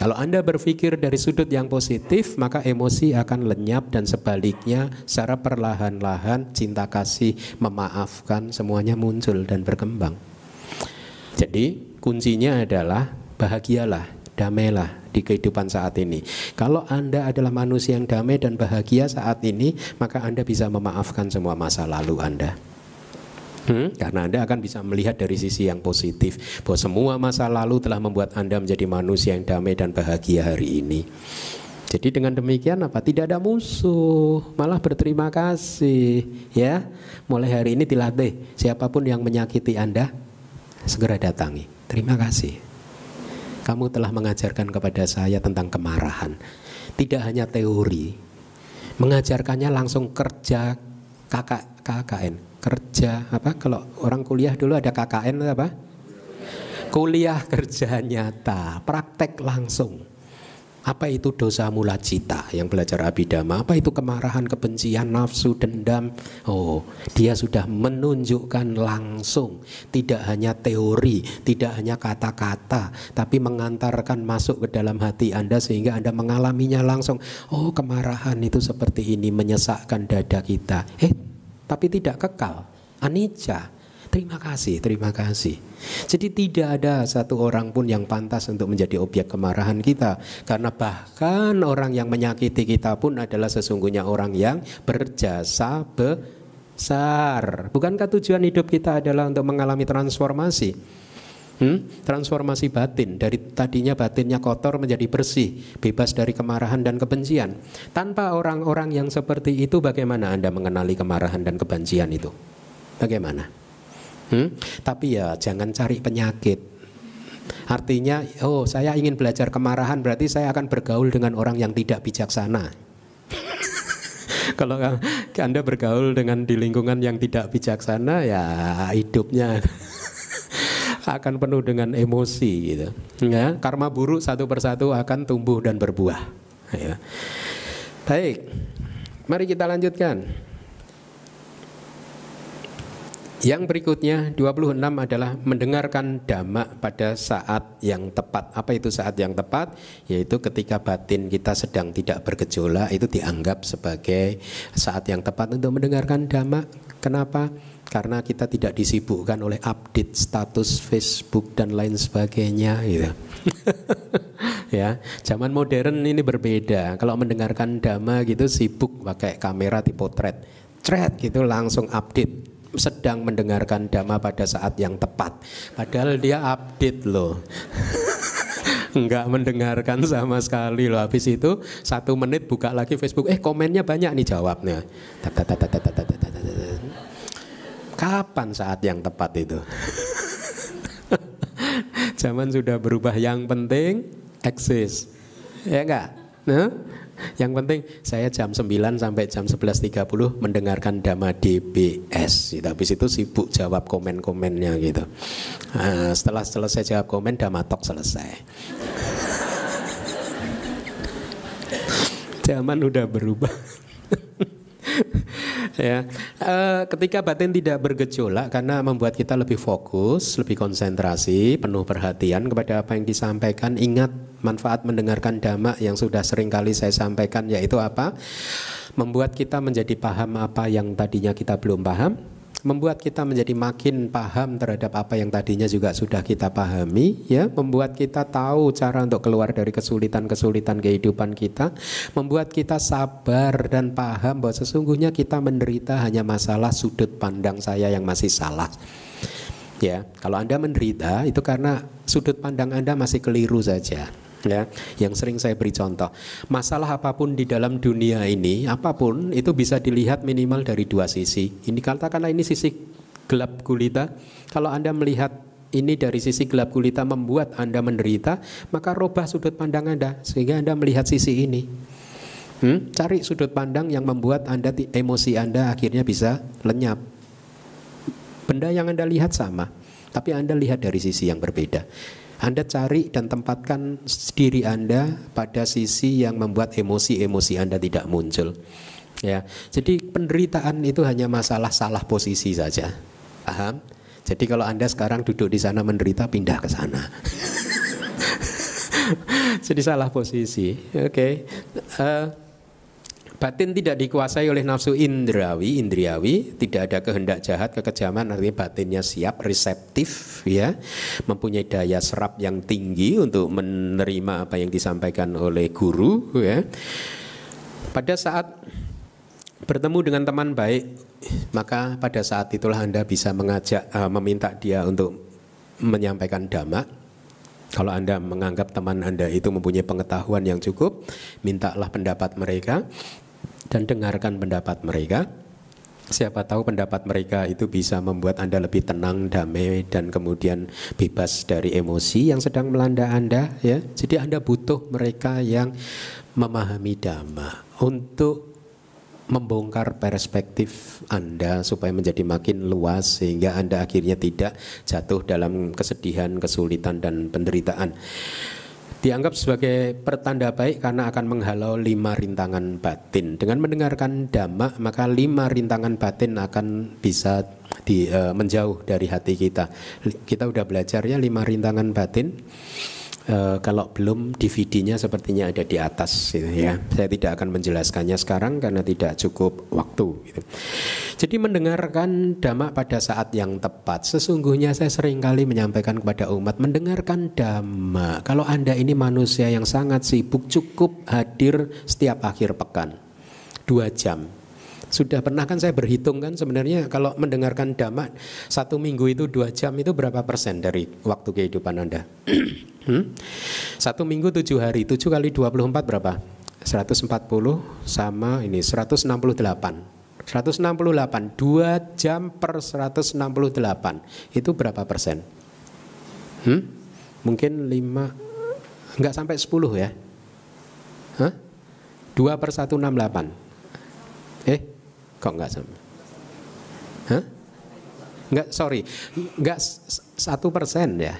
Kalau Anda berpikir dari sudut yang positif, maka emosi akan lenyap dan sebaliknya secara perlahan-lahan cinta kasih, memaafkan semuanya muncul dan berkembang. Jadi kuncinya adalah bahagialah, damailah di kehidupan saat ini. Kalau Anda adalah manusia yang damai dan bahagia saat ini, maka Anda bisa memaafkan semua masa lalu Anda. Hmm? Karena Anda akan bisa melihat dari sisi yang positif bahwa semua masa lalu telah membuat Anda menjadi manusia yang damai dan bahagia hari ini. Jadi dengan demikian apa? Tidak ada musuh, malah berterima kasih, ya. Mulai hari ini dilatih siapa pun yang menyakiti Anda segera datangi. Terima kasih. Kamu telah mengajarkan kepada saya tentang kemarahan. Tidak hanya teori, mengajarkannya langsung kerja KKN kerja apa kalau orang kuliah dulu ada KKN apa? Kuliah kerja nyata, praktek langsung. Apa itu dosa mula cita yang belajar abidama? Apa itu kemarahan, kebencian, nafsu, dendam? Oh, dia sudah menunjukkan langsung, tidak hanya teori, tidak hanya kata-kata, tapi mengantarkan masuk ke dalam hati Anda sehingga Anda mengalaminya langsung. Oh, kemarahan itu seperti ini menyesakkan dada kita. Eh, tapi tidak kekal. Anicca. Terima kasih, terima kasih. Jadi tidak ada satu orang pun yang pantas untuk menjadi objek kemarahan kita karena bahkan orang yang menyakiti kita pun adalah sesungguhnya orang yang berjasa besar. Bukankah tujuan hidup kita adalah untuk mengalami transformasi? Hmm? Transformasi batin dari tadinya batinnya kotor menjadi bersih, bebas dari kemarahan dan kebencian. Tanpa orang-orang yang seperti itu, bagaimana Anda mengenali kemarahan dan kebencian itu? Bagaimana? Hmm? Tapi ya jangan cari penyakit. Artinya, oh saya ingin belajar kemarahan berarti saya akan bergaul dengan orang yang tidak bijaksana. Kalau Anda bergaul dengan di lingkungan yang tidak bijaksana ya hidupnya akan penuh dengan emosi gitu. Ya, karma buruk satu persatu akan tumbuh dan berbuah. Ya. Baik. Mari kita lanjutkan. Yang berikutnya 26 adalah mendengarkan dhamma pada saat yang tepat. Apa itu saat yang tepat? Yaitu ketika batin kita sedang tidak bergejolak itu dianggap sebagai saat yang tepat untuk mendengarkan dhamma. Kenapa? Karena kita tidak disibukkan oleh update status Facebook dan lain sebagainya gitu. ya, zaman modern ini berbeda. Kalau mendengarkan dhamma gitu sibuk pakai kamera di potret. Thread gitu langsung update sedang mendengarkan dhamma pada saat yang tepat. Padahal dia update loh. Enggak mendengarkan sama sekali loh. Habis itu satu menit buka lagi Facebook. Eh komennya banyak nih jawabnya. Kapan saat yang tepat itu? Zaman sudah berubah. Yang penting eksis. Ya enggak? Nah, yang penting saya jam 9 sampai jam 11.30 mendengarkan Dhamma DBS. Gitu. Habis itu sibuk jawab komen-komennya gitu. Nah, setelah selesai jawab komen Dhamma Talk selesai. Zaman udah berubah. ya, e, ketika batin tidak bergejolak karena membuat kita lebih fokus, lebih konsentrasi, penuh perhatian kepada apa yang disampaikan. Ingat manfaat mendengarkan dhamma yang sudah sering kali saya sampaikan yaitu apa? Membuat kita menjadi paham apa yang tadinya kita belum paham, membuat kita menjadi makin paham terhadap apa yang tadinya juga sudah kita pahami ya. Membuat kita tahu cara untuk keluar dari kesulitan-kesulitan kehidupan kita. Membuat kita sabar dan paham bahwa sesungguhnya kita menderita hanya masalah sudut pandang saya yang masih salah. Ya kalau Anda menderita itu karena sudut pandang Anda masih keliru saja ya yang sering saya beri contoh. Masalah apa pun di dalam dunia ini apa pun itu bisa dilihat minimal dari dua sisi. Ini katakanlah ini sisi gelap gulita. Kalau anda melihat ini dari sisi gelap gulita membuat anda menderita maka rubah sudut pandang anda sehingga anda melihat sisi ini. Hmm? cari sudut pandang yang membuat anda emosi anda akhirnya bisa lenyap. Benda yang anda lihat sama tapi anda lihat dari sisi yang berbeda anda cari dan tempatkan diri Anda pada sisi yang membuat emosi-emosi Anda tidak muncul. Ya, jadi penderitaan itu hanya masalah salah posisi saja. Paham? Jadi kalau Anda sekarang duduk di sana menderita, pindah ke sana. Jadi salah posisi. Oke. Okay. Uh, eh, Batin tidak dikuasai oleh nafsu indrawi, indriawi, tidak ada kehendak jahat, kekejaman, artinya batinnya siap, reseptif, ya, mempunyai daya serap yang tinggi untuk menerima apa yang disampaikan oleh guru, ya. Pada saat bertemu dengan teman baik, maka pada saat itulah Anda bisa mengajak, uh, meminta dia untuk menyampaikan dhamma, kalau Anda menganggap teman Anda itu mempunyai pengetahuan yang cukup, mintalah pendapat mereka dan dengarkan pendapat mereka. Siapa tahu pendapat mereka itu bisa membuat Anda lebih tenang, damai dan kemudian bebas dari emosi yang sedang melanda Anda ya. Jadi Anda butuh mereka yang memahami dhamma untuk membongkar perspektif Anda supaya menjadi makin luas sehingga Anda akhirnya tidak jatuh dalam kesedihan, kesulitan dan penderitaan dianggap sebagai pertanda baik karena akan menghalau lima rintangan batin. Dengan mendengarkan dhamma, maka lima rintangan batin akan bisa di, uh, menjauh dari hati kita. Kita udah belajar ya lima rintangan batin. Uh, kalau belum DVD-nya sepertinya ada di atas gitu ya. Saya tidak akan menjelaskannya sekarang karena tidak cukup waktu gitu. Jadi mendengarkan dhamma pada saat yang tepat. Sesungguhnya saya sering kali menyampaikan kepada umat mendengarkan dhamma. Kalau Anda ini manusia yang sangat sibuk cukup hadir setiap akhir pekan. Dua jam sudah pernah kan saya berhitung kan sebenarnya kalau mendengarkan dhamma satu minggu itu dua jam itu berapa persen dari waktu kehidupan Anda? hmm? Satu minggu tujuh hari, tujuh kali dua puluh empat berapa? 140 sama ini 168 168 2 jam per 168 itu berapa persen? Hmm? Mungkin 5 enggak sampai 10 ya? Hah? 2 per 168 Eh? Kok nggak sama? Hah? Nggak, sorry, nggak satu persen ya.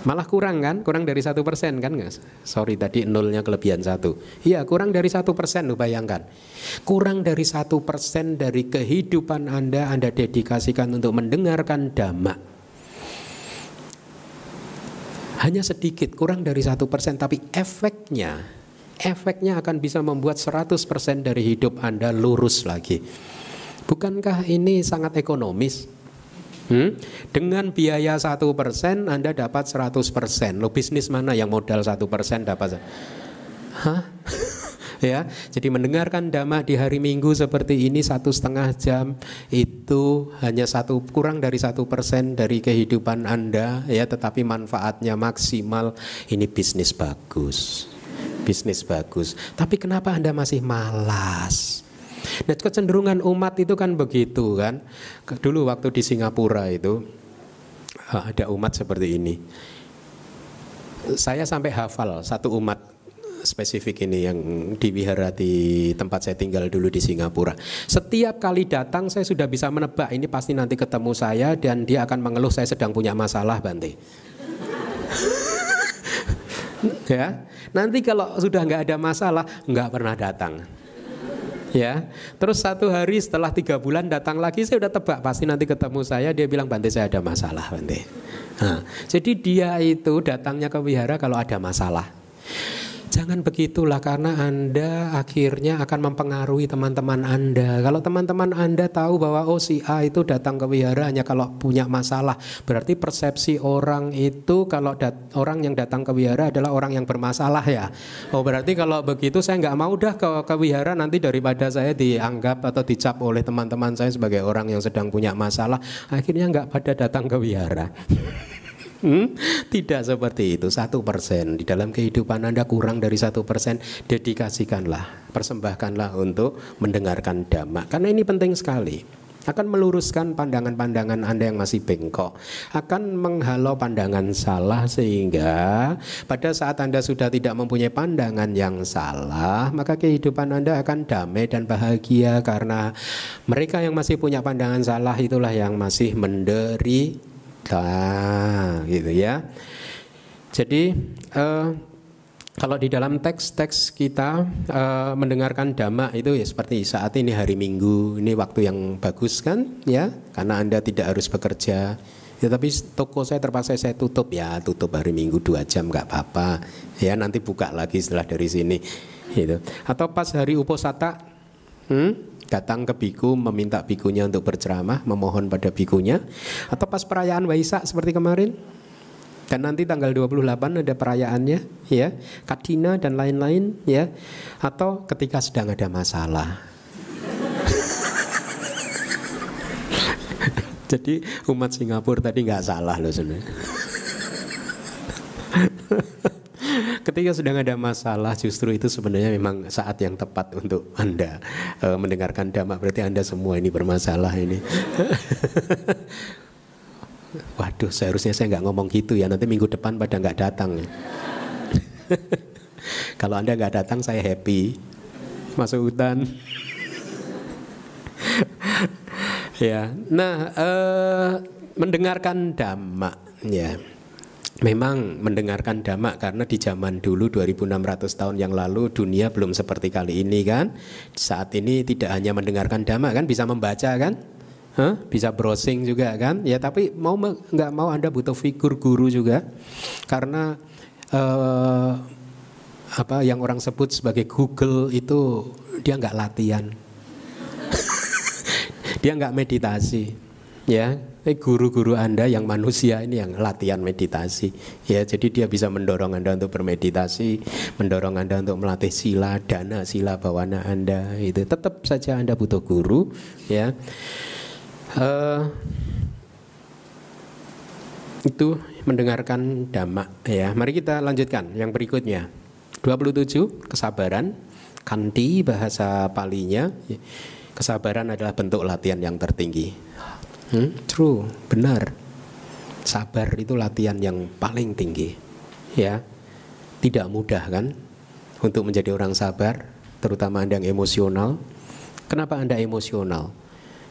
Malah kurang kan, kurang dari satu persen kan nggak? Sorry tadi nolnya kelebihan satu. Iya kurang dari satu persen lo bayangkan. Kurang dari satu persen dari kehidupan anda anda dedikasikan untuk mendengarkan dhamma. Hanya sedikit, kurang dari satu persen, tapi efeknya efeknya akan bisa membuat 100% dari hidup Anda lurus lagi. Bukankah ini sangat ekonomis? Hmm? Dengan biaya satu persen Anda dapat 100 persen. Lo bisnis mana yang modal satu persen dapat? Hah? ya, jadi mendengarkan dhamma di hari Minggu seperti ini satu setengah jam itu hanya satu kurang dari satu persen dari kehidupan Anda ya, tetapi manfaatnya maksimal. Ini bisnis bagus bisnis bagus. Tapi kenapa Anda masih malas? Nah kecenderungan umat itu kan begitu kan. Dulu waktu di Singapura itu ah, ada umat seperti ini. Saya sampai hafal satu umat spesifik ini yang di wihara di tempat saya tinggal dulu di Singapura. Setiap kali datang saya sudah bisa menebak ini pasti nanti ketemu saya dan dia akan mengeluh saya sedang punya masalah Bante. ya. Nanti kalau sudah nggak ada masalah nggak pernah datang. Ya. Terus satu hari setelah tiga bulan datang lagi saya udah tebak pasti nanti ketemu saya dia bilang Bante saya ada masalah Bante. Nah, jadi dia itu datangnya ke wihara kalau ada masalah Jangan begitulah karena Anda akhirnya akan mempengaruhi teman-teman Anda. Kalau teman-teman Anda tahu bahwa oh si A itu datang ke wihara hanya kalau punya masalah, berarti persepsi orang itu kalau orang yang datang ke wihara adalah orang yang bermasalah ya. Oh berarti kalau begitu saya nggak mau dah ke, ke wihara nanti daripada saya dianggap atau dicap oleh teman-teman saya sebagai orang yang sedang punya masalah, akhirnya nggak pada datang ke wihara. Hmm? Tidak seperti itu. Satu persen di dalam kehidupan Anda kurang dari satu persen, dedikasikanlah, persembahkanlah untuk mendengarkan dhamma. Karena ini penting sekali. Akan meluruskan pandangan-pandangan Anda yang masih bengkok. Akan menghalau pandangan salah sehingga pada saat Anda sudah tidak mempunyai pandangan yang salah, maka kehidupan Anda akan damai dan bahagia karena mereka yang masih punya pandangan salah itulah yang masih menderita kita gitu ya. Jadi uh, kalau di dalam teks-teks kita uh, mendengarkan dhamma itu ya seperti saat ini hari Minggu, ini waktu yang bagus kan ya, karena Anda tidak harus bekerja Ya tapi toko saya terpaksa saya tutup ya, tutup hari Minggu dua jam nggak apa-apa. Ya nanti buka lagi setelah dari sini. Gitu. Atau pas hari uposata, hmm, datang ke biku meminta bikunya untuk berceramah, memohon pada bikunya. Atau pas perayaan Waisak seperti kemarin. Dan nanti tanggal 28 ada perayaannya, ya, Kadina dan lain-lain, ya. Atau ketika sedang ada masalah, Jadi umat Singapura tadi nggak salah loh sebenarnya. Ketika sedang ada masalah, justru itu sebenarnya memang saat yang tepat untuk anda uh, mendengarkan damak. Berarti anda semua ini bermasalah ini. Waduh, seharusnya saya nggak ngomong gitu ya. Nanti minggu depan pada nggak datang. Kalau anda nggak datang, saya happy. Masuk hutan. Ya, nah eh, mendengarkan dhamma, ya. Memang mendengarkan dhamma karena di zaman dulu 2600 tahun yang lalu dunia belum seperti kali ini kan. Saat ini tidak hanya mendengarkan dhamma kan, bisa membaca kan? Huh? Bisa browsing juga kan? Ya tapi mau nggak mau Anda butuh figur guru juga karena eh, apa yang orang sebut sebagai Google itu dia nggak latihan dia nggak meditasi ya eh, guru-guru anda yang manusia ini yang latihan meditasi. Ya jadi dia bisa mendorong anda untuk bermeditasi mendorong anda untuk melatih sila dana sila bawana anda itu. Tetap saja anda butuh guru ya. Uh, itu mendengarkan dhamma ya. Mari kita lanjutkan yang berikutnya. 27 kesabaran. Kanti bahasa palinya. Kesabaran adalah bentuk latihan yang tertinggi. Hmm? True, benar. Sabar itu latihan yang paling tinggi. Ya, tidak mudah kan untuk menjadi orang sabar, terutama anda yang emosional. Kenapa anda emosional?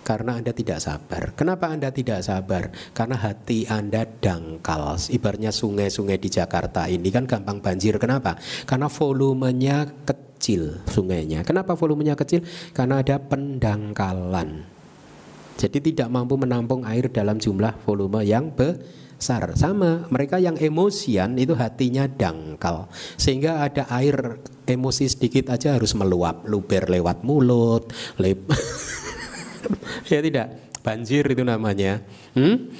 Karena anda tidak sabar. Kenapa anda tidak sabar? Karena hati anda dangkal. Ibaratnya sungai-sungai di Jakarta ini kan gampang banjir. Kenapa? Karena volumenya kecil sungainya. Kenapa volumenya kecil? Karena ada pendangkalan. Jadi tidak mampu menampung air dalam jumlah volume yang besar. Sama, mereka yang emosian itu hatinya dangkal. Sehingga ada air emosi sedikit aja harus meluap, luber lewat mulut, lep. ya tidak, banjir itu namanya. Hmm?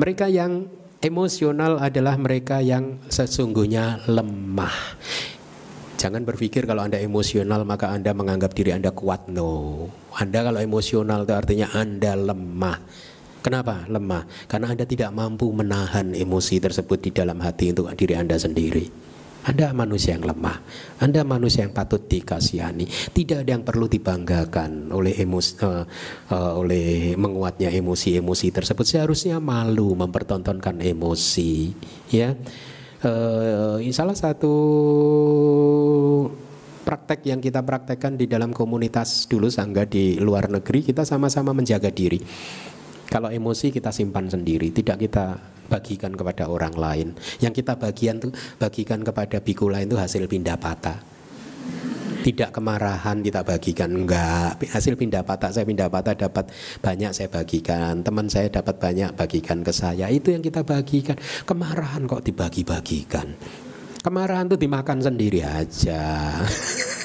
Mereka yang emosional adalah mereka yang sesungguhnya lemah. Jangan berpikir kalau Anda emosional maka Anda menganggap diri Anda kuat. No. Anda kalau emosional itu artinya Anda lemah. Kenapa lemah? Karena Anda tidak mampu menahan emosi tersebut di dalam hati untuk diri Anda sendiri. Anda manusia yang lemah. Anda manusia yang patut dikasihani. Tidak ada yang perlu dibanggakan oleh emosi, uh, uh, oleh menguatnya emosi-emosi tersebut. Seharusnya malu mempertontonkan emosi, ya uh, salah satu praktek yang kita praktekkan di dalam komunitas dulu sangga di luar negeri kita sama-sama menjaga diri. Kalau emosi kita simpan sendiri, tidak kita bagikan kepada orang lain. Yang kita bagian tuh bagikan kepada biku lain itu hasil pindah patah tidak kemarahan kita bagikan. Enggak. Hasil pindah patah saya pindah patah dapat banyak saya bagikan. Teman saya dapat banyak bagikan ke saya. Itu yang kita bagikan. Kemarahan kok dibagi-bagikan? Kemarahan itu dimakan sendiri aja.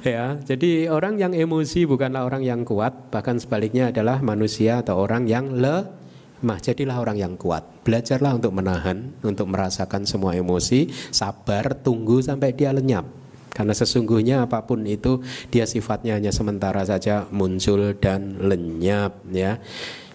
Ya jadi orang yang emosi bukanlah orang yang kuat. Bahkan sebaliknya adalah manusia atau orang yang le Mah jadilah orang yang kuat. Belajarlah untuk menahan, untuk merasakan semua emosi, sabar, tunggu sampai dia lenyap. Karena sesungguhnya apa pun itu dia sifatnya hanya sementara saja muncul dan lenyap ya.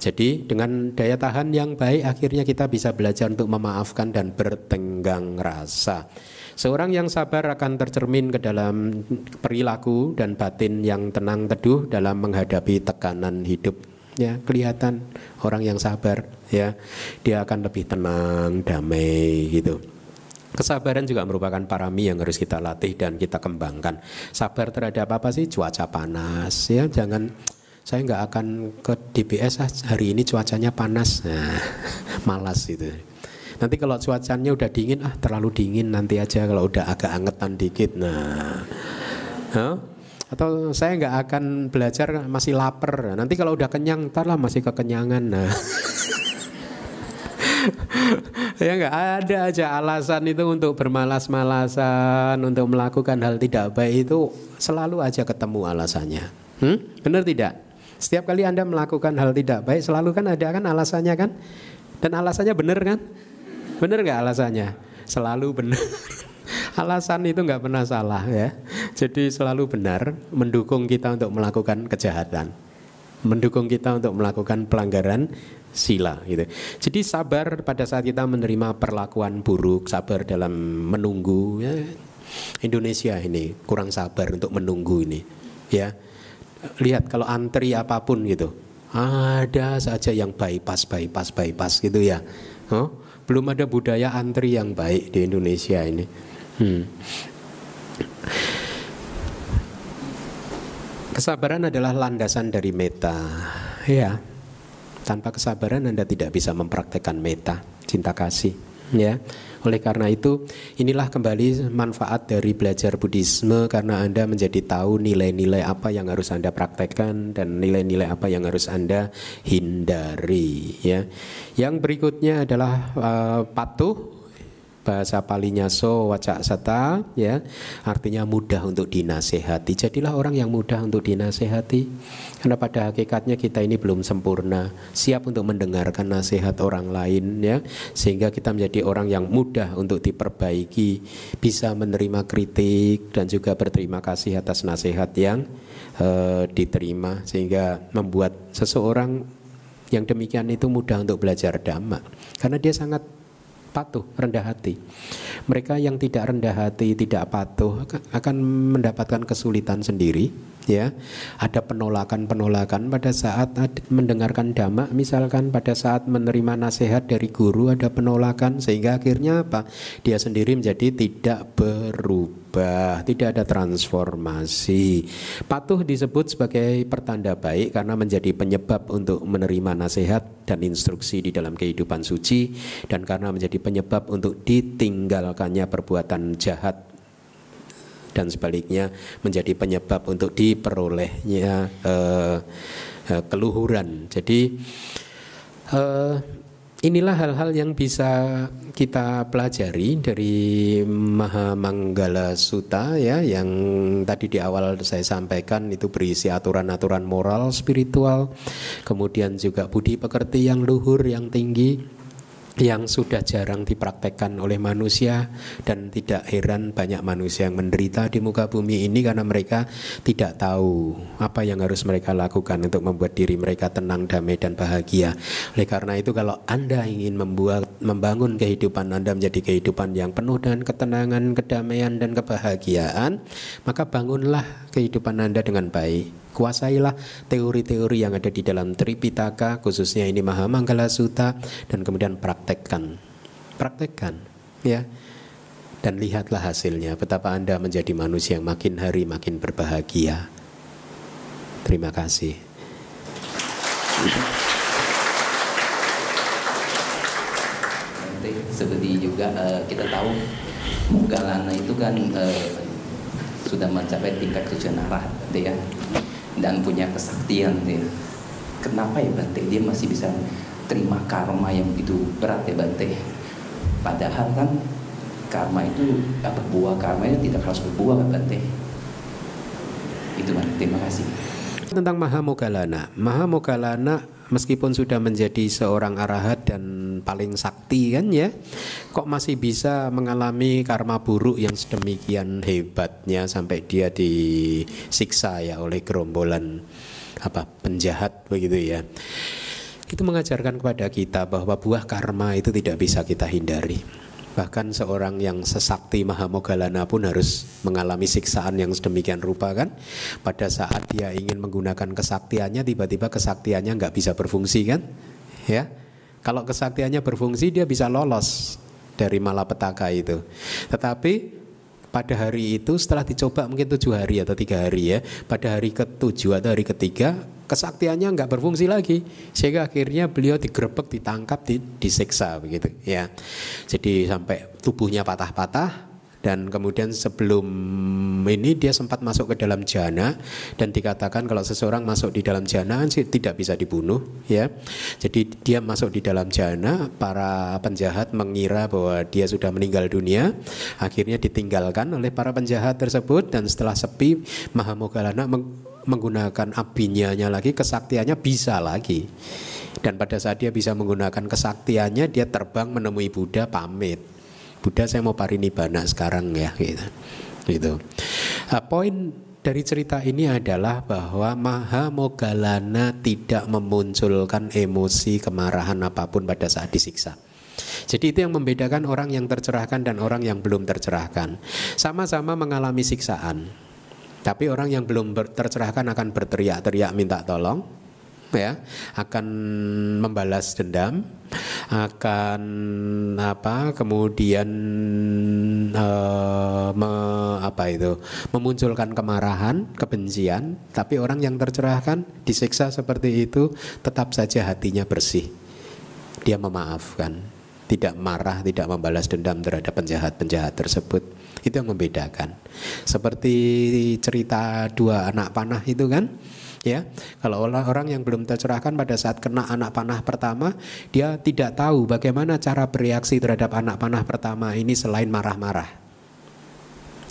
Jadi dengan daya tahan yang baik akhirnya kita bisa belajar untuk memaafkan dan bertenggang rasa. Seorang yang sabar akan tercermin ke dalam perilaku dan batin yang tenang teduh dalam menghadapi tekanan hidup ya kelihatan orang yang sabar ya dia akan lebih tenang damai gitu Kesabaran juga merupakan parami yang harus kita latih dan kita kembangkan. Sabar terhadap apa sih? Cuaca panas ya, jangan saya nggak akan ke DBS ah, hari ini cuacanya panas, nah, malas itu. Nanti kalau cuacanya udah dingin ah terlalu dingin nanti aja kalau udah agak angetan dikit, nah, huh? Atau saya nggak akan belajar masih lapar. Nanti kalau udah kenyang ntar lah masih kekenyangan. Nah. Ya nggak ada aja alasan itu untuk bermalas-malasan untuk melakukan hal tidak baik itu selalu aja ketemu alasannya. Hmm? benar tidak? Setiap kali anda melakukan hal tidak baik selalu kan ada kan alasannya kan? Dan alasannya benar kan? Benar nggak alasannya? Selalu benar alasan itu nggak pernah salah ya jadi selalu benar mendukung kita untuk melakukan kejahatan mendukung kita untuk melakukan pelanggaran sila gitu. Jadi sabar pada saat kita menerima perlakuan buruk, sabar dalam menunggu ya. Indonesia ini kurang sabar untuk menunggu ini ya. Lihat kalau antri apa pun gitu. Ada saja yang bypass bypass bypass gitu ya. Oh, belum ada budaya antri yang baik di Indonesia ini. Hmm. Kesabaran adalah landasan dari meta. Ya, tanpa kesabaran Anda tidak bisa mempraktekkan meta, cinta kasih, ya. Oleh karena itu, inilah kembali manfaat dari belajar Buddhisme karena Anda menjadi tahu nilai-nilai apa yang harus Anda praktekkan dan nilai-nilai apa yang harus Anda hindari, ya. Yang berikutnya adalah uh, patuh bahasa palinya so wacak sata ya. Artinya mudah untuk dinasehati. Jadilah orang yang mudah untuk dinasehati. Karena pada hakikatnya kita ini belum sempurna. Siap untuk mendengarkan nasihat orang lain ya. Sehingga kita menjadi orang yang mudah untuk diperbaiki bisa menerima kritik dan juga berterima kasih atas nasihat yang uh, diterima. Sehingga membuat seseorang yang demikian itu mudah untuk belajar dhamma karena dia sangat patuh, rendah hati. Mereka yang tidak rendah hati, tidak patuh akan mendapatkan kesulitan sendiri, ya. Ada penolakan-penolakan pada saat mendengarkan dhamma, misalkan pada saat menerima nasihat dari guru ada penolakan sehingga akhirnya apa? Dia sendiri menjadi tidak berubah berubah, tidak ada transformasi. Patuh disebut sebagai pertanda baik karena menjadi penyebab untuk menerima nasihat dan instruksi di dalam kehidupan suci dan karena menjadi penyebab untuk ditinggalkannya perbuatan jahat dan sebaliknya menjadi penyebab untuk diperolehnya uh, uh, keluhuran. Jadi uh, Inilah hal-hal yang bisa kita pelajari dari Mahamanggala Sutta ya yang tadi di awal saya sampaikan itu berisi aturan-aturan moral spiritual, kemudian juga budi pekerti yang luhur yang tinggi, yang sudah jarang dipraktekkan oleh manusia dan tidak heran banyak manusia yang menderita di muka bumi ini karena mereka tidak tahu apa yang harus mereka lakukan untuk membuat diri mereka tenang, damai dan bahagia. Oleh karena itu kalau Anda ingin membuat membangun kehidupan Anda menjadi kehidupan yang penuh dengan ketenangan, kedamaian dan kebahagiaan, maka bangunlah kehidupan Anda dengan baik kuasailah teori-teori yang ada di dalam Tripitaka khususnya ini Mahamanggala Sutta dan kemudian praktekkan. Praktekkan ya. Dan lihatlah hasilnya betapa Anda menjadi manusia yang makin hari makin berbahagia. Terima kasih. Seperti juga uh, kita tahu Mugalana itu kan uh, sudah mencapai tingkat kejenaran ya dan punya kesaktian ya. Kenapa ya Bante dia masih bisa terima karma yang begitu berat ya Bante? Padahal kan karma itu apa buah karma itu tidak harus berbuah kan Bante? Itu Bante, terima kasih. Tentang Mahamogalana, Mahamogalana meskipun sudah menjadi seorang arahat dan paling sakti kan ya kok masih bisa mengalami karma buruk yang sedemikian hebatnya sampai dia disiksa ya oleh gerombolan apa penjahat begitu ya? Itu mengajarkan kepada kita bahwa buah karma itu tidak bisa kita hindari Bahkan seorang yang sesakti Mahamogalana pun harus mengalami siksaan yang sedemikian rupa kan. Pada saat dia ingin menggunakan kesaktiannya, tiba-tiba kesaktiannya nggak bisa berfungsi kan? Ya, kalau kesaktiannya berfungsi dia bisa lolos dari malapetaka itu. Tetapi pada hari itu setelah dicoba mungkin tujuh hari atau tiga hari ya pada hari ketujuh atau hari ketiga kesaktiannya nggak berfungsi lagi. Sehingga akhirnya beliau digerebek ditangkap di, diseksa begitu ya. Jadi sampai tubuhnya patah-patah dan kemudian sebelum ini dia sempat masuk ke dalam jana dan dikatakan kalau seseorang masuk di dalam jana kan sih tidak bisa dibunuh ya. Jadi dia masuk di dalam jana, para penjahat mengira bahwa dia sudah meninggal dunia, akhirnya ditinggalkan oleh para penjahat tersebut dan setelah sepi Mahamogalana menggunakan abinya lagi kesaktiannya bisa lagi dan pada saat dia bisa menggunakan kesaktiannya dia terbang menemui Buddha pamit Buddha saya mau parinibbana sekarang ya gitu gitu nah, poin dari cerita ini adalah bahwa Maha Mogalana tidak memunculkan emosi kemarahan apa pun pada saat disiksa. Jadi itu yang membedakan orang yang tercerahkan dan orang yang belum tercerahkan. Sama-sama mengalami siksaan. Tapi orang yang belum tercerahkan akan berteriak-teriak minta tolong, ya, akan membalas dendam, akan apa, kemudian uh, me, apa itu, memunculkan kemarahan, kebencian. Tapi orang yang tercerahkan disiksa seperti itu, tetap saja hatinya bersih. Dia memaafkan, tidak marah, tidak membalas dendam terhadap penjahat-penjahat tersebut. Itu yang membedakan. Seperti cerita dua anak panah itu kan? Ya, kalau orang yang belum tercerahkan pada saat kena anak panah pertama, dia tidak tahu bagaimana cara bereaksi terhadap anak panah pertama ini selain marah-marah.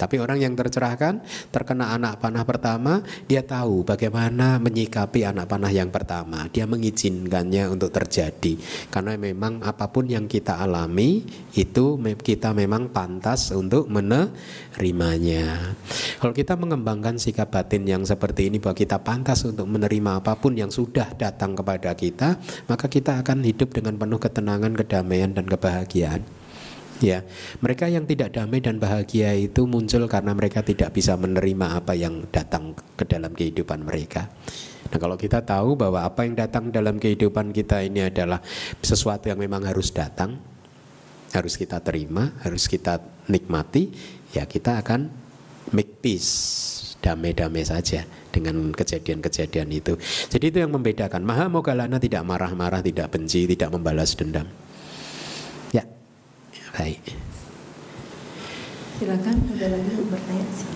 Tapi orang yang tercerahkan terkena anak panah pertama, dia tahu bagaimana menyikapi anak panah yang pertama. Dia mengizinkannya untuk terjadi karena memang apa pun yang kita alami itu kita memang pantas untuk menerimanya. Kalau kita mengembangkan sikap batin yang seperti ini bahwa kita pantas untuk menerima apa pun yang sudah datang kepada kita, maka kita akan hidup dengan penuh ketenangan, kedamaian dan kebahagiaan. Ya, mereka yang tidak damai dan bahagia itu muncul karena mereka tidak bisa menerima apa yang datang ke dalam kehidupan mereka. Nah, kalau kita tahu bahwa apa yang datang dalam kehidupan kita ini adalah sesuatu yang memang harus datang, harus kita terima, harus kita nikmati, ya kita akan make peace, damai-damai saja dengan kejadian-kejadian itu. Jadi itu yang membedakan. Maha Mogalana tidak marah-marah, tidak benci, tidak membalas dendam. Baik. Silakan ada lagi bertanya sih.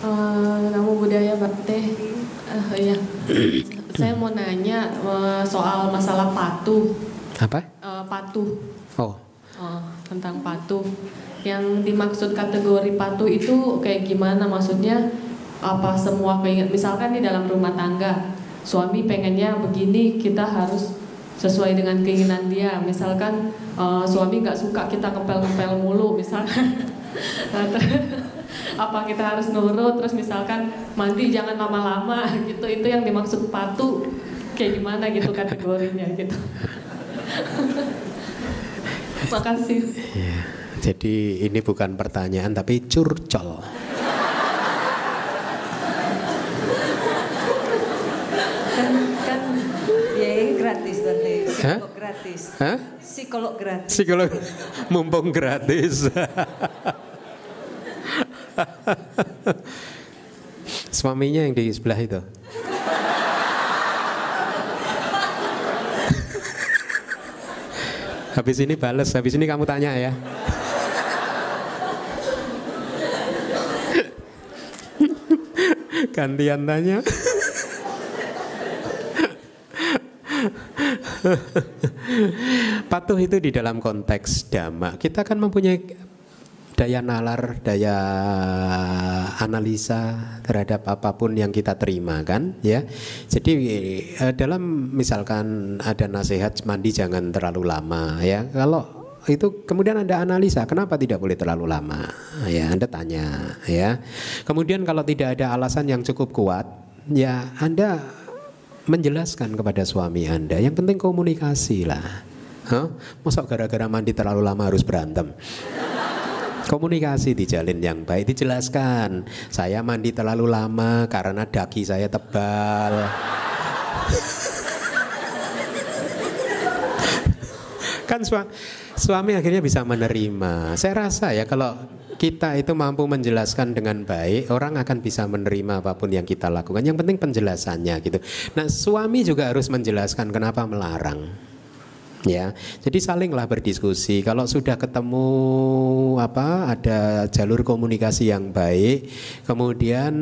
Uh, namu budaya Teh, uh, ya. saya mau nanya uh, soal masalah patuh. Apa? Uh, patuh. Oh. Uh, tentang patuh. Yang dimaksud kategori patuh itu kayak gimana? Maksudnya apa semua keinget? Misalkan di dalam rumah tangga, suami pengennya begini, kita harus sesuai dengan keinginan dia. Misalkan uh, suami nggak suka kita ngepel-ngepel mulu, misalkan. apa kita harus nurut terus misalkan mandi jangan lama-lama gitu. Itu yang dimaksud patuh. Kayak gimana gitu kategorinya gitu. Makasih. Ya, jadi ini bukan pertanyaan tapi curcol Psikolog gratis. Hah? Psikolog gratis. Psikolog mumpung gratis. Suaminya yang di sebelah itu. habis ini bales, habis ini kamu tanya ya. Gantian tanya. Patuh itu di dalam konteks dhamma. Kita kan mempunyai daya nalar, daya analisa terhadap apa pun yang kita terima kan, ya. Jadi eh, dalam misalkan ada nasihat mandi jangan terlalu lama, ya. Kalau itu kemudian Anda analisa kenapa tidak boleh terlalu lama ya Anda tanya ya kemudian kalau tidak ada alasan yang cukup kuat ya Anda menjelaskan kepada suami Anda. Yang penting komunikasi lah. Huh? Masa gara-gara mandi terlalu lama harus berantem? Komunikasi dijalin yang baik, dijelaskan. Saya mandi terlalu lama karena daki saya tebal. kan suami, suami akhirnya bisa menerima. Saya rasa ya kalau kita itu mampu menjelaskan dengan baik, orang akan bisa menerima apa pun yang kita lakukan. Yang penting penjelasannya gitu. Nah, suami juga harus menjelaskan kenapa melarang. ya jadi salinglah berdiskusi kalau sudah ketemu apa ada jalur komunikasi yang baik kemudian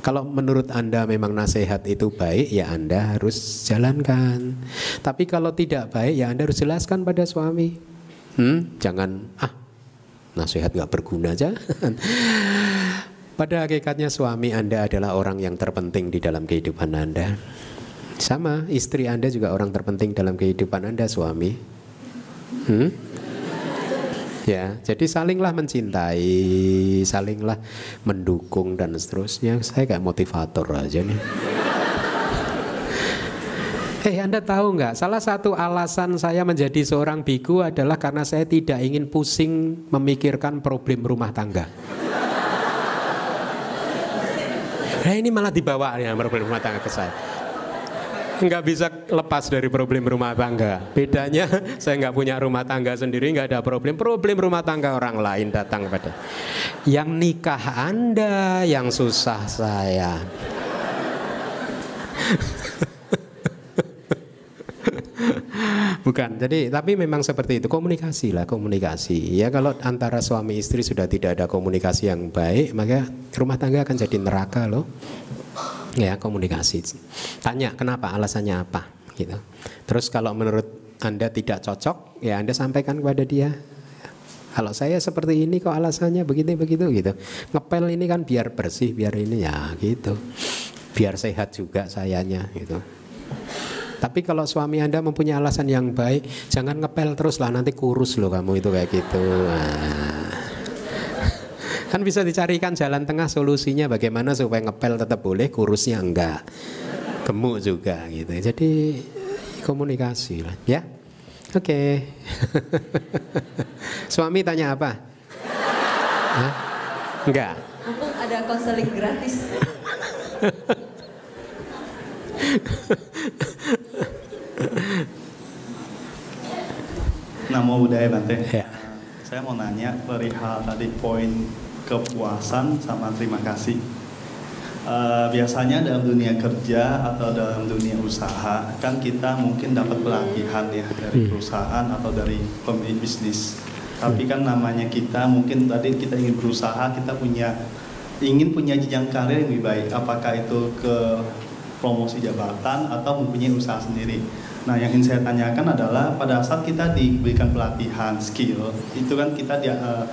kalau menurut Anda memang nasihat itu baik, ya Anda harus jalankan. Tapi kalau tidak baik, ya Anda harus jelaskan pada suami. Hmm, jangan ah nasihat nggak berguna aja. pada hakikatnya suami Anda adalah orang yang terpenting di dalam kehidupan Anda. Sama, istri Anda juga orang terpenting dalam kehidupan Anda, suami. Hmm? Ya, jadi salinglah mencintai, salinglah mendukung dan seterusnya. Saya kayak motivator aja nih. Eh Anda tahu nggak? Salah satu alasan saya menjadi seorang biku adalah karena saya tidak ingin pusing memikirkan problem rumah tangga. Eh ini malah dibawa ya problem rumah tangga ke saya nggak bisa lepas dari problem rumah tangga. Bedanya saya nggak punya rumah tangga sendiri, nggak ada problem. Problem rumah tangga orang lain datang pada. Yang nikah Anda, yang susah saya. Bukan, jadi tapi memang seperti itu komunikasi lah komunikasi. Ya kalau antara suami istri sudah tidak ada komunikasi yang baik, maka rumah tangga akan jadi neraka loh ya komunikasi. Tanya kenapa? Alasannya apa? Gitu. Terus kalau menurut anda tidak cocok ya anda sampaikan kepada dia kalau saya seperti ini kok alasannya begitu begitu gitu. Ngepel ini kan biar bersih biar ini ya gitu. Biar sehat juga sayanya gitu. Tapi kalau suami anda mempunyai alasan yang baik jangan ngepel terus lah nanti kurus loh kamu itu kayak gitu. Nah. Kan bisa dicarikan jalan tengah solusinya bagaimana supaya ngepel tetap boleh, kurusnya enggak. Gemuk juga gitu. Jadi komunikasi lah, ya. Oke. Okay. Suami tanya apa? Hah? Enggak. Mumpung ada konseling gratis. Namo budaya Bante. Ya. Saya mau nanya perihal tadi poin kepuasan sama terima kasih. Uh, biasanya dalam dunia kerja atau dalam dunia usaha kan kita mungkin dapat pelatihan ya dari Hmm. perusahaan atau dari pemilik bisnis. Tapi kan namanya kita mungkin tadi kita ingin berusaha, kita punya ingin punya jenjang karir yang lebih baik. Apakah itu ke promosi jabatan atau mempunyai usaha sendiri. Nah, yang ingin saya tanyakan adalah pada saat kita diberikan pelatihan skill, itu kan kita dia, eh,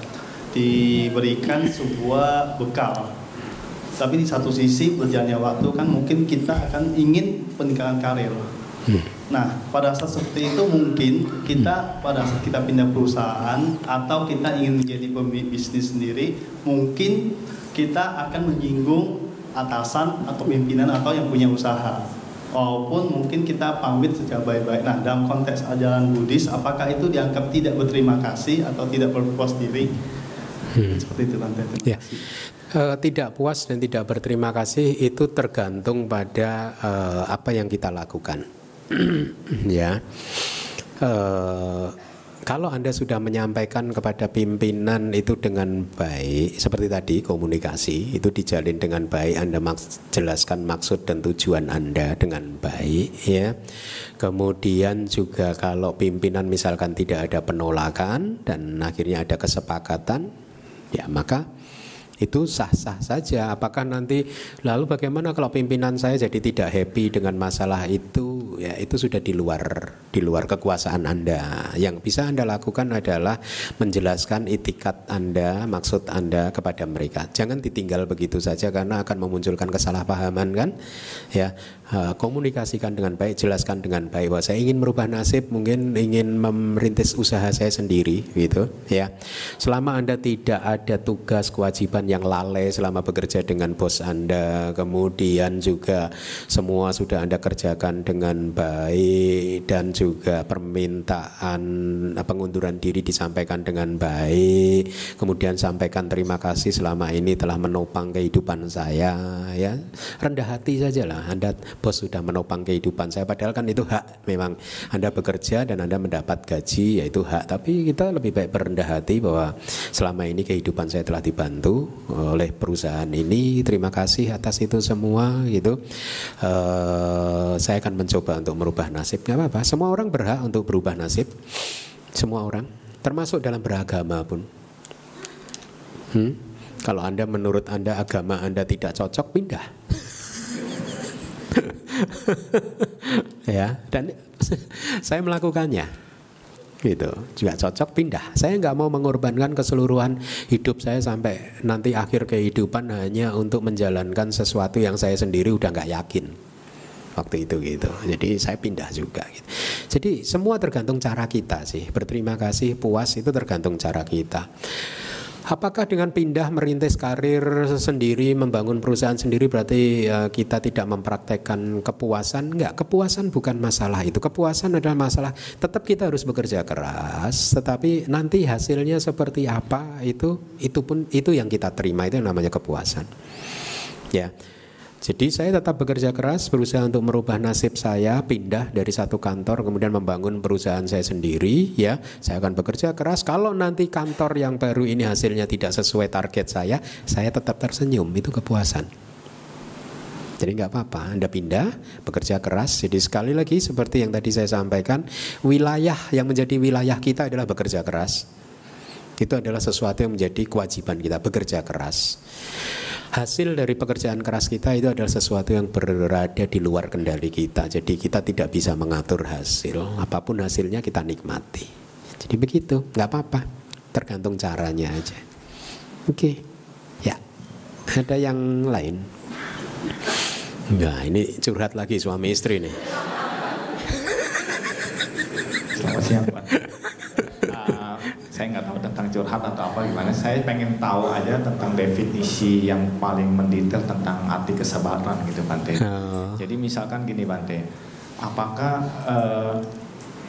diberikan sebuah bekal. Tapi di satu sisi berjalannya waktu kan mungkin kita akan ingin peningkatan karir. Hmm. Nah, pada saat seperti itu mungkin kita pada saat kita pindah perusahaan atau kita ingin menjadi pemilik bisnis sendiri, mungkin kita akan menyinggung atasan atau pimpinan atau yang punya usaha. Walaupun mungkin kita pamit secara baik-baik. Nah, dalam konteks ajaran Buddhis, apakah itu dianggap tidak berterima kasih atau tidak berpuas diri? Hmm. Seperti itu, Tante. Terima Ya. kasih. Eh, tidak puas dan tidak berterima kasih itu tergantung pada eh, apa yang kita lakukan. ya. Eh, kalau Anda sudah menyampaikan kepada pimpinan itu dengan baik, seperti tadi komunikasi itu dijalin dengan baik, Anda maks- jelaskan maksud dan tujuan Anda dengan baik, ya. Kemudian juga kalau pimpinan misalkan tidak ada penolakan dan akhirnya ada kesepakatan, ya maka itu sah-sah saja. Apakah nanti lalu bagaimana kalau pimpinan saya jadi tidak happy dengan masalah itu? Ya itu sudah di luar di luar kekuasaan Anda. Yang bisa Anda lakukan adalah menjelaskan itikat Anda, maksud Anda kepada mereka. Jangan ditinggal begitu saja karena akan memunculkan kesalahpahaman kan? Ya, komunikasikan dengan baik, jelaskan dengan baik bahwa saya ingin merubah nasib, mungkin ingin merintis usaha saya sendiri gitu, ya. Selama Anda tidak ada tugas kewajiban yang lalai selama bekerja dengan bos Anda, kemudian juga semua sudah Anda kerjakan dengan baik dan juga permintaan eh, pengunduran diri disampaikan dengan baik, kemudian sampaikan terima kasih selama ini telah menopang kehidupan saya, ya. Rendah hati sajalah Anda bos sudah menopang kehidupan saya padahal kan itu hak memang Anda bekerja dan Anda mendapat gaji yaitu hak tapi kita lebih baik berendah hati bahwa selama ini kehidupan saya telah dibantu oleh perusahaan ini terima kasih atas itu semua gitu Eh, saya akan mencoba untuk merubah nasib, nggak apa-apa. Semua orang berhak untuk berubah nasib, semua orang, termasuk dalam beragama pun. Hmm? Kalau anda menurut anda agama anda tidak cocok, pindah. ya, dan saya melakukannya. Gitu juga cocok pindah. Saya nggak mau mengorbankan keseluruhan hidup saya sampai nanti akhir kehidupan hanya untuk menjalankan sesuatu yang saya sendiri udah nggak yakin. Waktu itu gitu. Jadi saya pindah juga gitu. jadi semua tergantung cara kita sih. Berterima kasih puas itu tergantung cara kita Apakah dengan pindah merintis karir sendiri, membangun perusahaan sendiri berarti uh, kita tidak mempraktekkan kepuasan? Enggak, kepuasan bukan masalah itu. Kepuasan adalah masalah tetap kita harus bekerja keras, tetapi nanti hasilnya seperti apa itu itu pun itu yang kita terima itu yang namanya kepuasan. Ya. Jadi saya tetap bekerja keras, berusaha untuk merubah nasib saya, pindah dari satu kantor, kemudian membangun perusahaan saya sendiri. Ya, saya akan bekerja keras. Kalau nanti kantor yang baru ini hasilnya tidak sesuai target saya, saya tetap tersenyum. Itu kepuasan. Jadi nggak apa-apa, Anda pindah, bekerja keras. Jadi sekali lagi seperti yang tadi saya sampaikan, wilayah yang menjadi wilayah kita adalah bekerja keras. Itu adalah sesuatu yang menjadi kewajiban kita, bekerja keras hasil dari pekerjaan keras kita itu adalah sesuatu yang berada di luar kendali kita. Jadi kita tidak bisa mengatur hasil. Apa pun hasilnya kita nikmati. Jadi begitu, nggak apa-apa. Tergantung caranya aja. Oke, ya. Ada yang lain? Nah, ini curhat lagi suami istri nih. Selamat siang, Pak saya nggak tahu curhat atau apa gimana. Saya pengen tahu aja tentang definisi yang paling mendetail tentang arti kesabaran gitu Bante. Oh. Jadi misalkan gini Bante, apakah uh,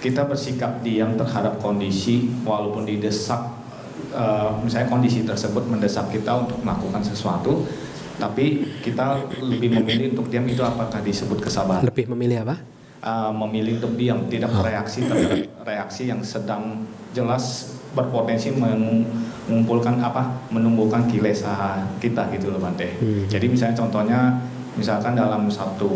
kita bersikap diam terhadap kondisi walaupun didesak, uh, misalnya kondisi tersebut mendesak kita untuk melakukan sesuatu, tapi kita lebih memilih untuk diam itu apakah disebut kesabaran? Lebih memilih apa? Uh, memilih untuk diam, tidak bereaksi terhadap reaksi yang sedang jelas berpotensi mengumpulkan apa menumbuhkan kilesa kita gitu loh Bante. Hmm. Jadi misalnya contohnya misalkan dalam satu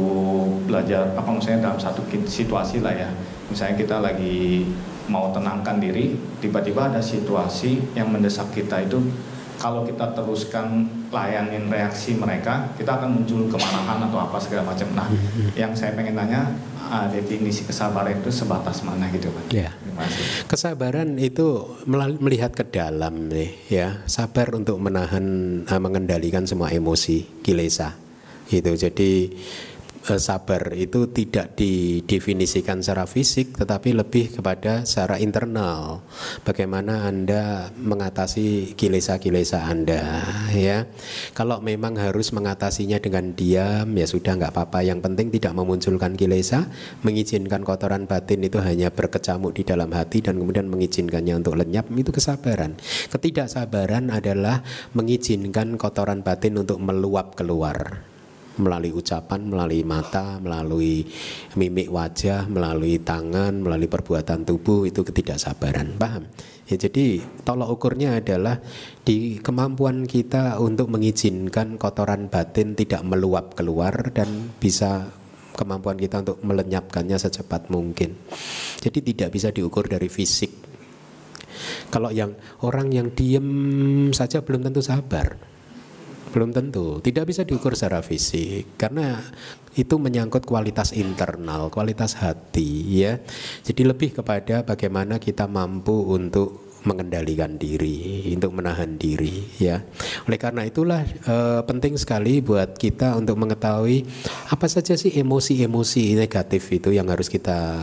belajar apa maksudnya dalam satu situasi lah ya. Misalnya kita lagi mau tenangkan diri, tiba-tiba ada situasi yang mendesak kita itu kalau kita teruskan layanin reaksi mereka, kita akan muncul kemarahan atau apa segala macam. Nah, hmm. yang saya pengen tanya, uh, definisi kesabaran itu sebatas mana gitu Pak? Ya. Kesabaran itu melihat ke dalam nih ya, sabar untuk menahan, uh, mengendalikan semua emosi, kilesa. Gitu. Jadi Eh, sabar itu tidak didefinisikan secara fisik tetapi lebih kepada secara internal. Bagaimana Anda mengatasi kilesa-kilesa Anda ya. Kalau memang harus mengatasinya dengan diam ya sudah nggak apa-apa. Yang penting tidak memunculkan kilesa mengizinkan kotoran batin itu hanya berkecamuk di dalam hati dan kemudian mengizinkannya untuk lenyap itu kesabaran. Ketidaksabaran adalah mengizinkan kotoran batin untuk meluap keluar melalui ucapan, melalui mata, melalui mimik wajah, melalui tangan, melalui perbuatan tubuh itu ketidaksabaran. Paham? Ya, jadi tolak ukurnya adalah di kemampuan kita untuk mengizinkan kotoran batin tidak meluap keluar dan bisa kemampuan kita untuk melenyapkannya secepat mungkin. Jadi tidak bisa diukur dari fisik. Kalau yang orang yang diem saja belum tentu sabar. Belum tentu, tidak bisa diukur secara fisik karena itu menyangkut kualitas internal, kualitas hati ya. Jadi lebih kepada bagaimana kita mampu untuk mengendalikan diri, untuk menahan diri ya. Oleh karena itulah e, penting sekali buat kita untuk mengetahui apa saja sih emosi-emosi negatif itu yang harus kita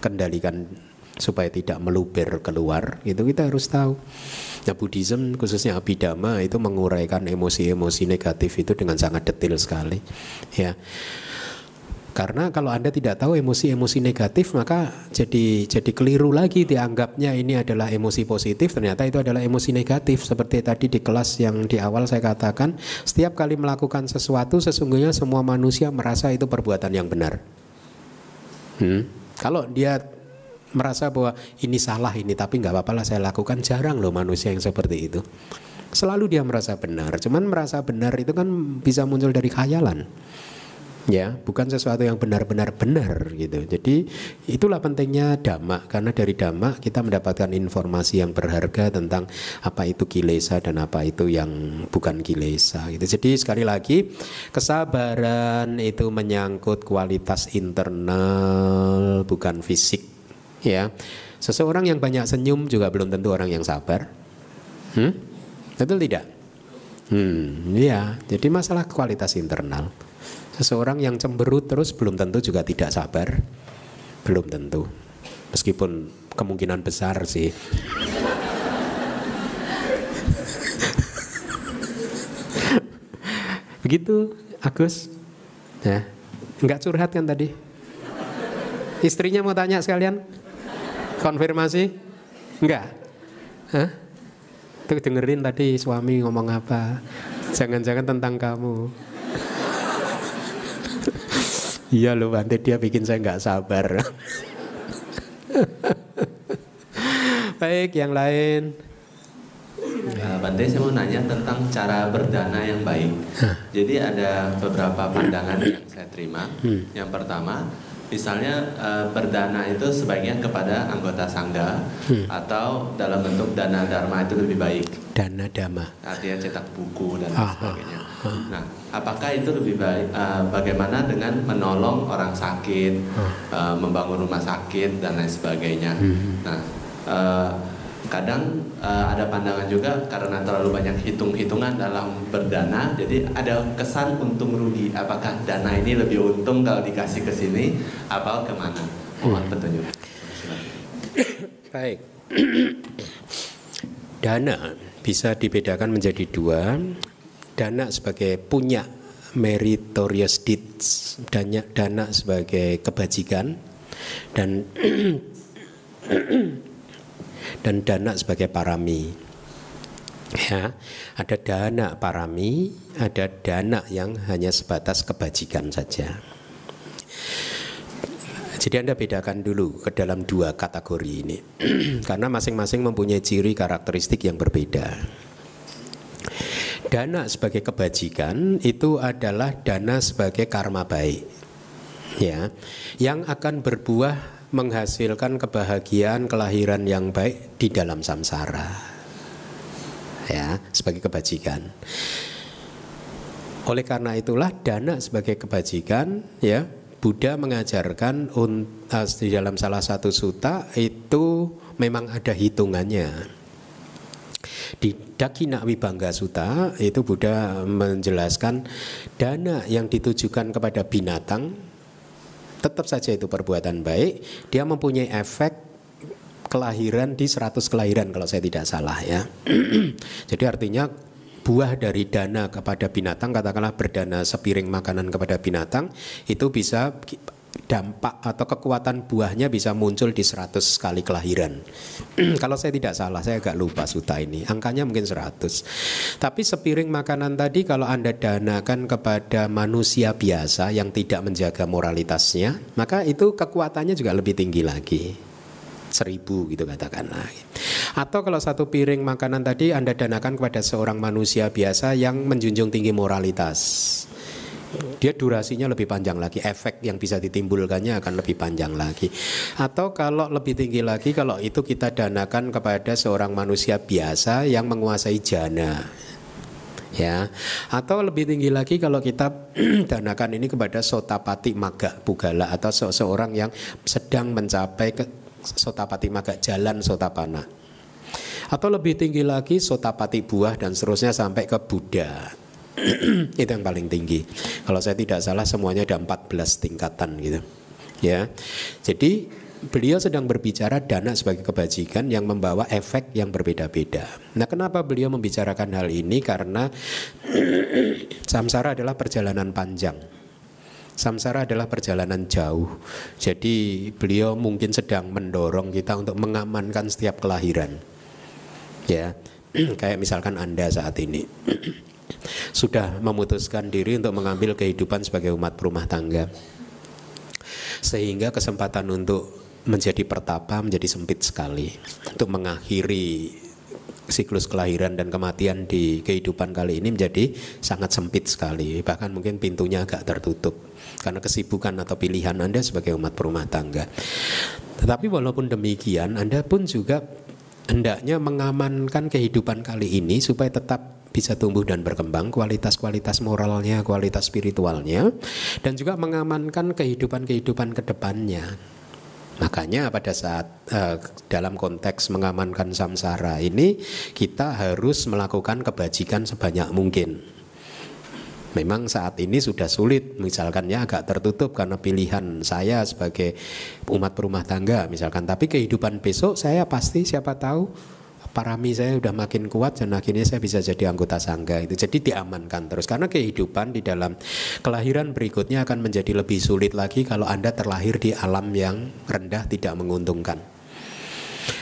kendalikan supaya tidak meluber keluar itu kita harus tahu nah Buddhism khususnya Abhidhamma itu menguraikan emosi-emosi negatif itu dengan sangat detail sekali ya karena kalau Anda tidak tahu emosi-emosi negatif maka jadi jadi keliru lagi dianggapnya ini adalah emosi positif ternyata itu adalah emosi negatif seperti tadi di kelas yang di awal saya katakan setiap kali melakukan sesuatu sesungguhnya semua manusia merasa itu perbuatan yang benar. Hmm? Kalau dia merasa bahwa ini salah ini tapi nggak apa-apa lah saya lakukan. Jarang loh manusia yang seperti itu. Selalu dia merasa benar. Cuman merasa benar itu kan bisa muncul dari khayalan. Ya bukan sesuatu yang benar-benar benar gitu. Jadi itulah pentingnya dhamma karena dari dhamma kita mendapatkan informasi yang berharga tentang apa itu kilesa dan apa itu yang bukan kilesa gitu. Jadi sekali lagi kesabaran itu menyangkut kualitas internal bukan fisik ya seseorang yang banyak senyum juga belum tentu orang yang sabar hmm? betul tidak hmm ya jadi masalah kualitas internal Seseorang yang cemberut terus belum tentu juga tidak sabar. Belum tentu. Meskipun kemungkinan besar sih. Begitu Agus. Ya. Enggak curhat kan tadi? Istrinya mau tanya sekalian? Konfirmasi? Enggak? Hah? Tuh dengerin tadi suami ngomong apa? Jangan-jangan tentang kamu. Iya loh Bante dia bikin saya nggak sabar. Baik yang lain. Ya, Bante saya mau nanya tentang cara berdana yang baik. Jadi ada beberapa pandangan yang saya terima. Hmm. Yang pertama, misalnya eh, berdana itu sebaiknya kepada anggota sangga Hmm. atau dalam bentuk dana dharma itu lebih baik. Dana dama. Artinya cetak buku dan Ah, sebagainya. ah, ah. Nah, apakah itu lebih baik? eh, bagaimana dengan menolong orang sakit, eh, membangun rumah sakit dan lain sebagainya? Hmm. Nah, eh, kadang eh, ada pandangan juga karena terlalu banyak hitung-hitungan dalam berdana, jadi ada kesan untung rugi. Apakah dana ini lebih untung kalau dikasih ke sini, apa ke mana? Mohon Hmm. petunjuk. Baik. Dana bisa dibedakan menjadi dua. Dana sebagai punya meritorious deeds, dana, dana sebagai kebajikan dan dan dana sebagai parami. Ya, ada dana parami, ada dana yang hanya sebatas kebajikan saja. Jadi Anda bedakan dulu ke dalam dua kategori ini. Karena masing-masing mempunyai ciri karakteristik yang berbeda. Dana sebagai kebajikan itu adalah dana sebagai karma baik. Ya, yang akan berbuah menghasilkan kebahagiaan kelahiran yang baik di dalam samsara. Ya, sebagai kebajikan. Oleh karena itulah dana sebagai kebajikan ya Buddha mengajarkan uh, di dalam salah satu suta itu memang ada hitungannya. Di Dakina Wibangga Suta itu Buddha menjelaskan dana yang ditujukan kepada binatang tetap saja itu perbuatan baik, dia mempunyai efek kelahiran di 100 kelahiran kalau saya tidak salah ya. Jadi artinya buah dari dana kepada binatang katakanlah berdana sepiring makanan kepada binatang itu bisa dampak atau kekuatan buahnya bisa muncul di 100 kali kelahiran. Kalau saya tidak salah, saya agak lupa suta ini. Angkanya mungkin 100. Tapi sepiring makanan tadi kalau Anda danakan kepada manusia biasa yang tidak menjaga moralitasnya, maka itu kekuatannya juga lebih tinggi lagi seribu gitu katakanlah. Atau kalau satu piring makanan tadi Anda danakan kepada seorang manusia biasa yang menjunjung tinggi moralitas. Dia durasinya lebih panjang lagi, efek yang bisa ditimbulkannya akan lebih panjang lagi. Atau kalau lebih tinggi lagi, kalau itu kita danakan kepada seorang manusia biasa yang menguasai jana, ya. Atau lebih tinggi lagi kalau kita danakan ini kepada sotapati maga pugala atau seseorang yang sedang mencapai ke sotapati maga jalan sotapana. Atau lebih tinggi lagi sotapati buah dan seterusnya sampai ke Buddha itu yang paling tinggi kalau saya tidak salah semuanya ada 14 tingkatan gitu ya jadi beliau sedang berbicara dana sebagai kebajikan yang membawa efek yang berbeda-beda. Nah, kenapa beliau membicarakan hal ini? Karena samsara adalah perjalanan panjang. Samsara adalah perjalanan jauh. Jadi beliau mungkin sedang mendorong kita untuk mengamankan setiap kelahiran. Ya, kayak misalkan Anda saat ini sudah memutuskan diri untuk mengambil kehidupan sebagai umat rumah tangga. Sehingga kesempatan untuk menjadi pertapa menjadi sempit sekali untuk mengakhiri siklus kelahiran dan kematian di kehidupan kali ini menjadi sangat sempit sekali, bahkan mungkin pintunya agak tertutup karena kesibukan atau pilihan Anda sebagai umat berumah tangga. Tetapi walaupun demikian, Anda pun juga hendaknya mengamankan kehidupan kali ini supaya tetap bisa tumbuh dan berkembang kualitas-kualitas moralnya, kualitas spiritualnya dan juga mengamankan kehidupan-kehidupan ke depannya. Makanya pada saat uh, dalam konteks mengamankan samsara ini kita harus melakukan kebajikan sebanyak mungkin. Memang saat ini sudah sulit, misalkan ya agak tertutup karena pilihan saya sebagai umat rumah tangga misalkan. Tapi kehidupan besok saya pasti siapa tahu parami saya udah makin kuat dan akhirnya saya bisa jadi anggota sangga itu. Jadi diamankan terus. Karena kehidupan di dalam kelahiran berikutnya akan menjadi lebih sulit lagi kalau anda terlahir di alam yang rendah tidak menguntungkan.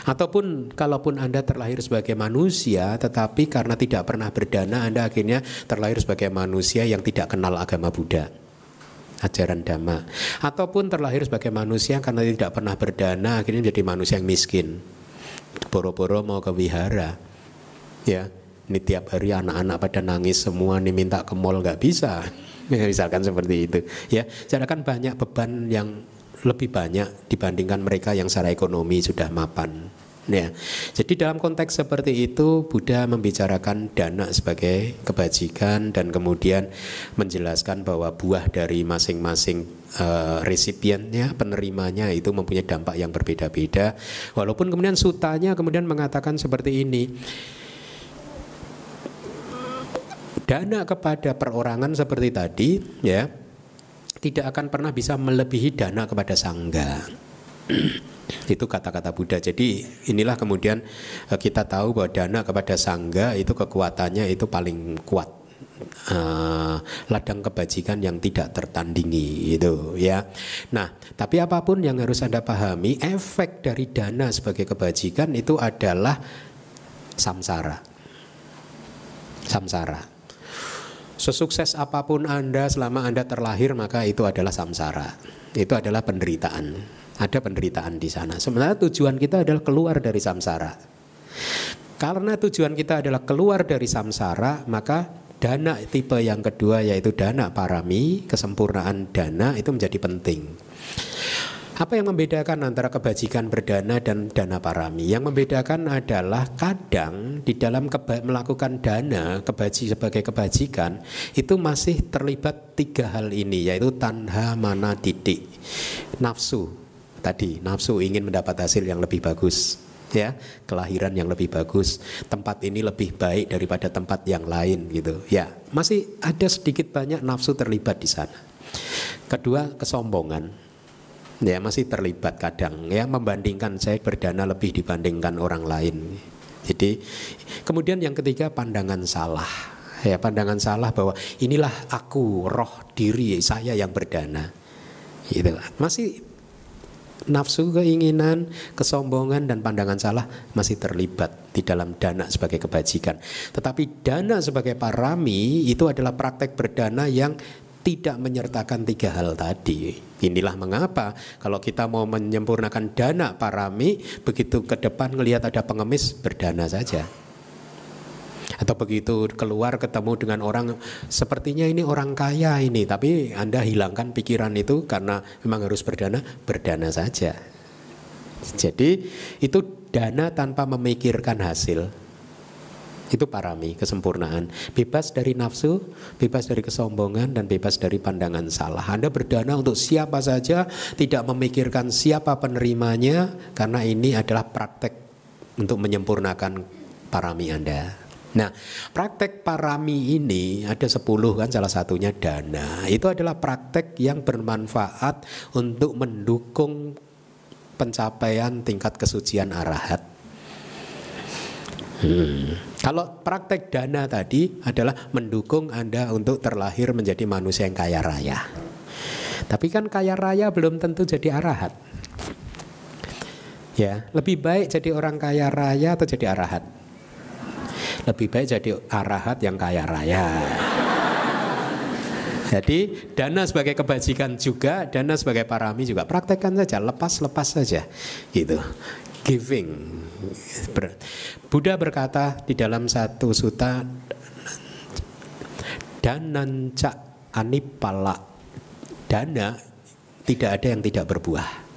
Ataupun kalaupun anda terlahir sebagai manusia tetapi karena tidak pernah berdana anda akhirnya terlahir sebagai manusia yang tidak kenal agama Buddha. Ajaran dhamma. Ataupun terlahir sebagai manusia karena tidak pernah berdana akhirnya menjadi manusia yang miskin boro-boro mau ke wihara ya. Ini tiap hari anak-anak pada nangis semua nih minta ke mall nggak bisa. Misalkan seperti itu ya. Kan banyak beban yang lebih banyak dibandingkan mereka yang secara ekonomi sudah mapan Ya, jadi dalam konteks seperti itu Buddha membicarakan dana sebagai kebajikan dan kemudian menjelaskan bahwa buah dari masing-masing uh, resipiennya, penerimanya itu mempunyai dampak yang berbeda-beda. Walaupun kemudian sutanya kemudian mengatakan seperti ini. Dana kepada perorangan seperti tadi ya tidak akan pernah bisa melebihi dana kepada sangga. Itu kata-kata Buddha. Jadi inilah kemudian eh, kita tahu bahwa dana kepada sangga itu kekuatannya itu paling kuat. Uh, ladang kebajikan yang tidak tertandingi itu ya. Nah, tapi apa pun yang harus Anda pahami, efek dari dana sebagai kebajikan itu adalah samsara. Samsara. Sesukses apa pun Anda selama Anda terlahir maka itu adalah samsara. Itu adalah penderitaan ada penderitaan di sana. Sebenarnya tujuan kita adalah keluar dari samsara. Karena tujuan kita adalah keluar dari samsara, maka dana tipe yang kedua yaitu dana parami, kesempurnaan dana itu menjadi penting. Apa yang membedakan antara kebajikan berdana dan dana parami? Yang membedakan adalah kadang di dalam keba- melakukan dana kebaji sebagai kebajikan itu masih terlibat tiga hal ini yaitu tanha mana titik nafsu tadi. Nafsu ingin mendapat hasil yang lebih bagus ya. Kelahiran yang lebih bagus. Tempat ini lebih baik daripada tempat yang lain gitu ya. Masih ada sedikit banyak nafsu terlibat di sana. Kedua kesombongan ya masih terlibat kadang ya. Membandingkan saya berdana lebih dibandingkan orang lain. Jadi kemudian yang ketiga pandangan salah ya. Pandangan salah bahwa inilah aku roh diri saya yang berdana gitu. Masih nafsu keinginan, kesombongan dan pandangan salah masih terlibat di dalam dana sebagai kebajikan. Tetapi dana sebagai parami itu adalah praktek berdana yang tidak menyertakan tiga hal tadi. Inilah mengapa kalau kita mau menyempurnakan dana parami, begitu ke depan melihat ada pengemis berdana saja atau begitu keluar ketemu dengan orang sepertinya ini orang kaya ini tapi Anda hilangkan pikiran itu karena memang harus berdana berdana saja jadi itu dana tanpa memikirkan hasil itu parami, kesempurnaan. Bebas dari nafsu, bebas dari kesombongan, dan bebas dari pandangan salah. Anda berdana untuk siapa saja, tidak memikirkan siapa penerimanya, karena ini adalah praktek untuk menyempurnakan parami Anda. Nah, praktek parami ini ada 10 kan salah satunya dana. Itu adalah praktek yang bermanfaat untuk mendukung pencapaian tingkat kesucian arahat. Hmm. Kalau praktek dana tadi adalah mendukung Anda untuk terlahir menjadi manusia yang kaya raya. Tapi kan kaya raya belum tentu jadi arahat. Ya, lebih baik jadi orang kaya raya atau jadi arahat? Lebih baik jadi arahat yang kaya raya. Jadi dana sebagai kebajikan juga, dana sebagai parami juga praktekkan saja, lepas-lepas saja, gitu. giving. Buddha berkata di dalam satu suta dananca anipala dana tidak ada yang tidak berbuah.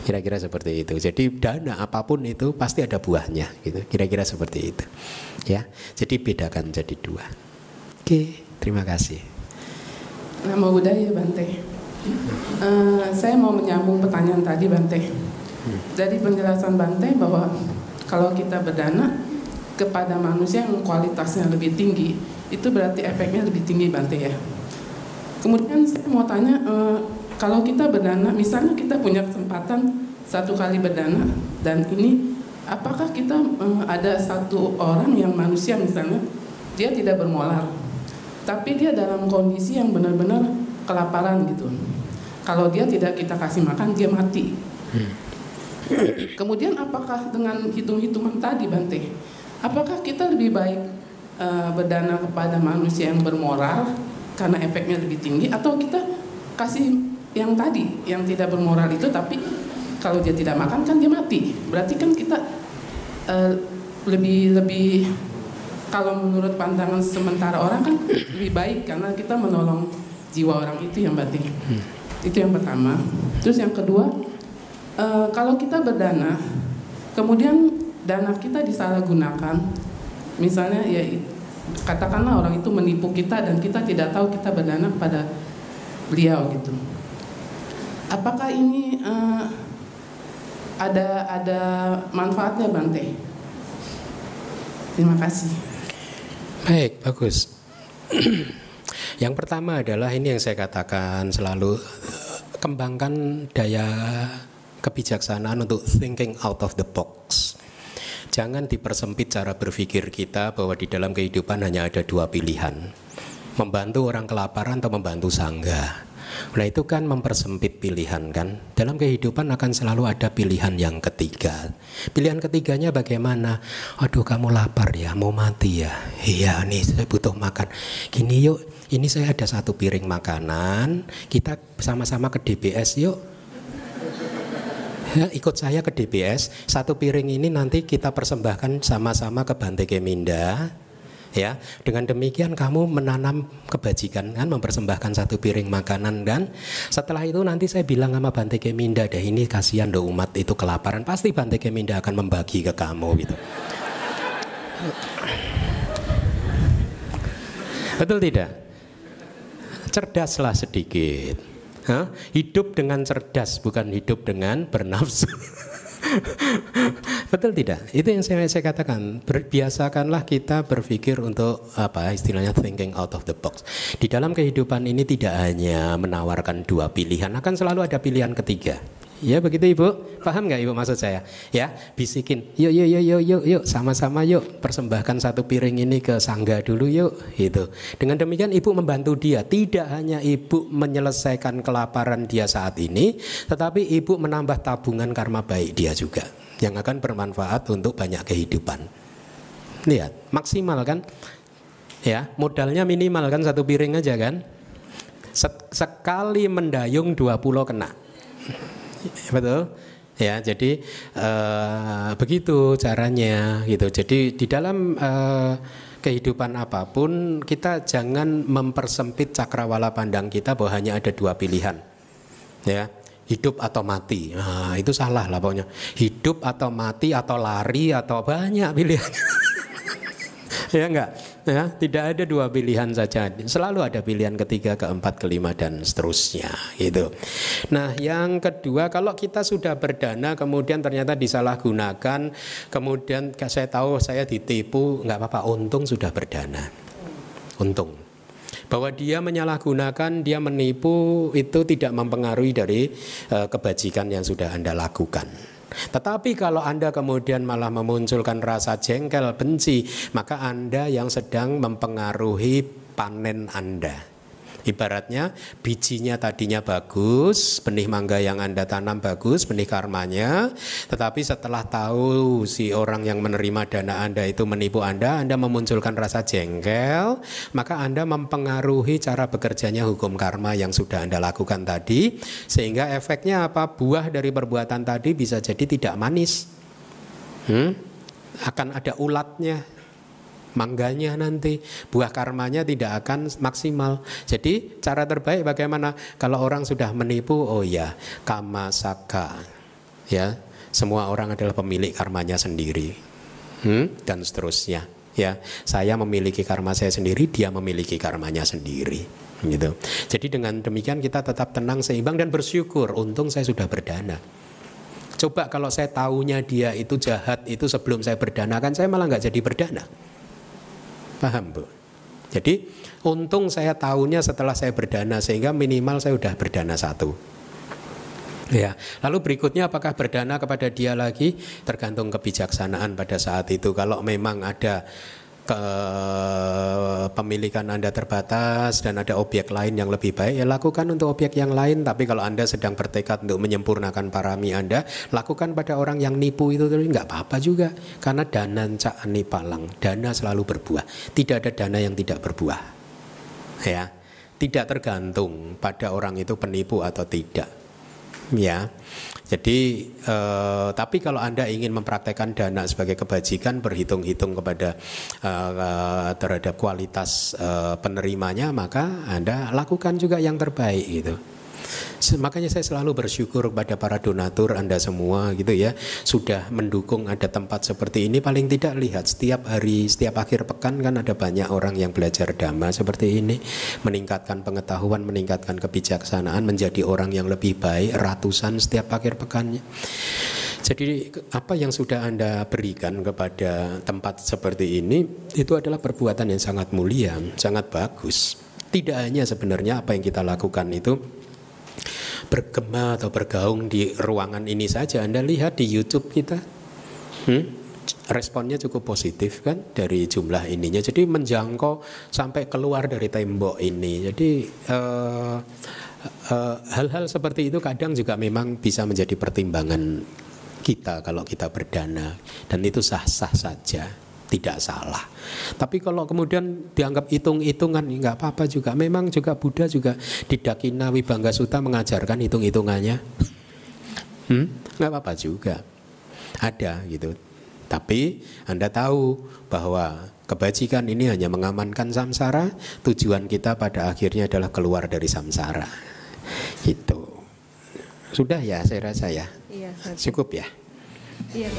Kira-kira seperti itu. Jadi dana apa pun itu pasti ada buahnya gitu. Kira-kira seperti itu. Ya. Jadi bedakan jadi dua. Oke, terima kasih. Nama budaya Bante. Eh, saya mau menyambung pertanyaan tadi Bante. Dari penjelasan Bante bahwa kalau kita berdana kepada manusia yang kualitasnya lebih tinggi, itu berarti efeknya lebih tinggi Bante ya. Kemudian saya mau tanya, eh, kalau kita berdana, misalnya kita punya kesempatan satu kali berdana, dan ini apakah kita eh, ada satu orang yang manusia misalnya, dia tidak bermolar, tapi dia dalam kondisi yang benar-benar kelaparan gitu. Kalau dia tidak kita kasih makan, dia mati. Kemudian apakah dengan hitung-hitungan tadi Bante, apakah kita lebih baik eh, berdana kepada manusia yang bermoral karena efeknya lebih tinggi atau kita kasih yang tadi yang tidak bermoral itu tapi kalau dia tidak makan kan dia mati. Berarti kan kita eh, lebih lebih kalau menurut pandangan sementara orang kan lebih baik karena kita menolong jiwa orang itu yang Bante. Itu yang pertama. Terus yang kedua, eh, kalau kita berdana, kemudian dana kita disalahgunakan, misalnya ya katakanlah orang itu menipu kita dan kita tidak tahu kita berdana pada beliau gitu. Apakah ini eh, ada ada manfaatnya Bante? Terima kasih. Baik, bagus. yang pertama adalah ini yang saya katakan selalu kembangkan daya kebijaksanaan untuk thinking out of the box. Jangan dipersempit cara berpikir kita bahwa di dalam kehidupan hanya ada dua pilihan. Membantu orang kelaparan atau membantu sangga. Nah itu kan mempersempit pilihan kan. Dalam kehidupan akan selalu ada pilihan yang ketiga. Pilihan ketiganya bagaimana? Aduh kamu lapar ya, mau mati ya. Iya nih saya butuh makan. Gini yuk, ini saya ada satu piring makanan. Kita sama-sama ke DBS yuk. Ya, ikut saya ke DBS. Satu piring ini nanti kita persembahkan sama-sama ke Bante Keminda. Ya, dengan demikian kamu menanam kebajikan kan, mempersembahkan satu piring makanan dan setelah itu nanti saya bilang sama Bante Keminda, deh ini kasihan do umat itu kelaparan, pasti Bante Keminda akan membagi ke kamu gitu. Betul tidak? Cerdaslah sedikit. Hah? Hidup dengan cerdas bukan hidup dengan bernafsu. Betul tidak? Itu yang saya, saya katakan. Biasakanlah kita berpikir untuk apa istilahnya thinking out of the box. Di dalam kehidupan ini tidak hanya menawarkan dua pilihan, akan selalu ada pilihan ketiga. Ya begitu ibu, paham nggak ibu maksud saya? Ya bisikin, yuk yuk yuk yuk yuk yuk sama-sama yuk persembahkan satu piring ini ke sangga dulu yuk, gitu. Dengan demikian ibu membantu dia, tidak hanya ibu menyelesaikan kelaparan dia saat ini, tetapi ibu menambah tabungan karma baik dia juga, yang akan bermanfaat untuk banyak kehidupan. Lihat, maksimal kan? Ya, modalnya minimal kan satu piring aja kan? Sekali mendayung dua pulau kena betul. Ya jadi uh, begitu caranya gitu. Jadi di dalam uh, kehidupan apa pun kita jangan mempersempit cakrawala pandang kita bahwa hanya ada dua pilihan. Ya hidup atau mati. Nah, itu salah lah pokoknya. Hidup atau mati atau lari atau banyak pilihan ya enggak. Ya tidak ada dua pilihan saja. Selalu ada pilihan ketiga keempat kelima dan seterusnya gitu. Nah yang kedua kalau kita sudah berdana kemudian ternyata disalahgunakan kemudian saya tahu saya ditipu nggak apa-apa. Untung sudah berdana. Untung. Bahwa dia menyalahgunakan, dia menipu itu tidak mempengaruhi dari uh, kebajikan yang sudah Anda lakukan. Tetapi kalau Anda kemudian malah memunculkan rasa jengkel, benci, maka Anda yang sedang mempengaruhi panen Anda. Ibaratnya bijinya tadinya bagus, benih mangga yang Anda tanam bagus, benih karmanya, tetapi setelah tahu si orang yang menerima dana Anda itu menipu Anda, Anda memunculkan rasa jengkel, maka Anda mempengaruhi cara bekerjanya hukum karma yang sudah Anda lakukan tadi, sehingga efeknya apa? Buah dari perbuatan tadi bisa jadi tidak manis. Hmm? Akan ada ulatnya, mangganya nanti buah karmanya tidak akan maksimal. Jadi cara terbaik bagaimana kalau orang sudah menipu oh ya kama saka ya semua orang adalah pemilik karmanya sendiri hmm? dan seterusnya ya saya memiliki karma saya sendiri dia memiliki karmanya sendiri gitu. Jadi dengan demikian kita tetap tenang seimbang dan bersyukur untung saya sudah berdana. Coba kalau saya tahunya dia itu jahat itu sebelum saya berdana kan saya malah nggak jadi berdana. Paham Bu? Jadi untung saya tahunya setelah saya berdana sehingga minimal saya sudah berdana satu. Ya, lalu berikutnya apakah berdana kepada dia lagi tergantung kebijaksanaan pada saat itu. Kalau memang ada kepemilikan Anda terbatas dan ada objek lain yang lebih baik, ya lakukan untuk objek yang lain. Tapi kalau Anda sedang bertekad untuk menyempurnakan parami Anda, lakukan pada orang yang nipu itu terus nggak apa-apa juga. Karena dana cak palang, dana selalu berbuah. Tidak ada dana yang tidak berbuah. Ya, tidak tergantung pada orang itu penipu atau tidak. Ya. Jadi, eh, tapi kalau anda ingin mempraktekkan dana sebagai kebajikan, berhitung-hitung kepada eh, terhadap kualitas eh, penerimanya, maka anda lakukan juga yang terbaik gitu. Makanya saya selalu bersyukur kepada para donatur Anda semua gitu ya Sudah mendukung ada tempat seperti ini. Paling tidak lihat setiap hari, setiap akhir pekan kan ada banyak orang yang belajar dhamma seperti ini. Meningkatkan pengetahuan, meningkatkan kebijaksanaan Menjadi orang yang lebih baik ratusan setiap akhir pekannya. Jadi apa yang sudah Anda berikan kepada tempat seperti ini itu adalah perbuatan yang sangat mulia, sangat bagus. Tidak hanya sebenarnya apa yang kita lakukan itu bergema atau bergaung di ruangan ini saja. Anda lihat di YouTube kita, hmm? responnya cukup positif kan dari jumlah ininya. Jadi menjangkau sampai keluar dari tembok ini. Jadi uh, uh, hal-hal seperti itu kadang juga memang bisa menjadi pertimbangan kita kalau kita berdana dan itu sah-sah saja tidak salah. Tapi kalau kemudian dianggap hitung-hitungan nggak apa-apa juga. Memang juga Buddha juga di Dakina Wibangga Sutta mengajarkan hitung-hitungannya. Hmm? Nggak apa-apa juga. Ada gitu. Tapi Anda tahu bahwa kebajikan ini hanya mengamankan samsara, tujuan kita pada akhirnya adalah keluar dari samsara. Itu. Sudah ya saya rasa ya. Iya, Cukup ya. Iya,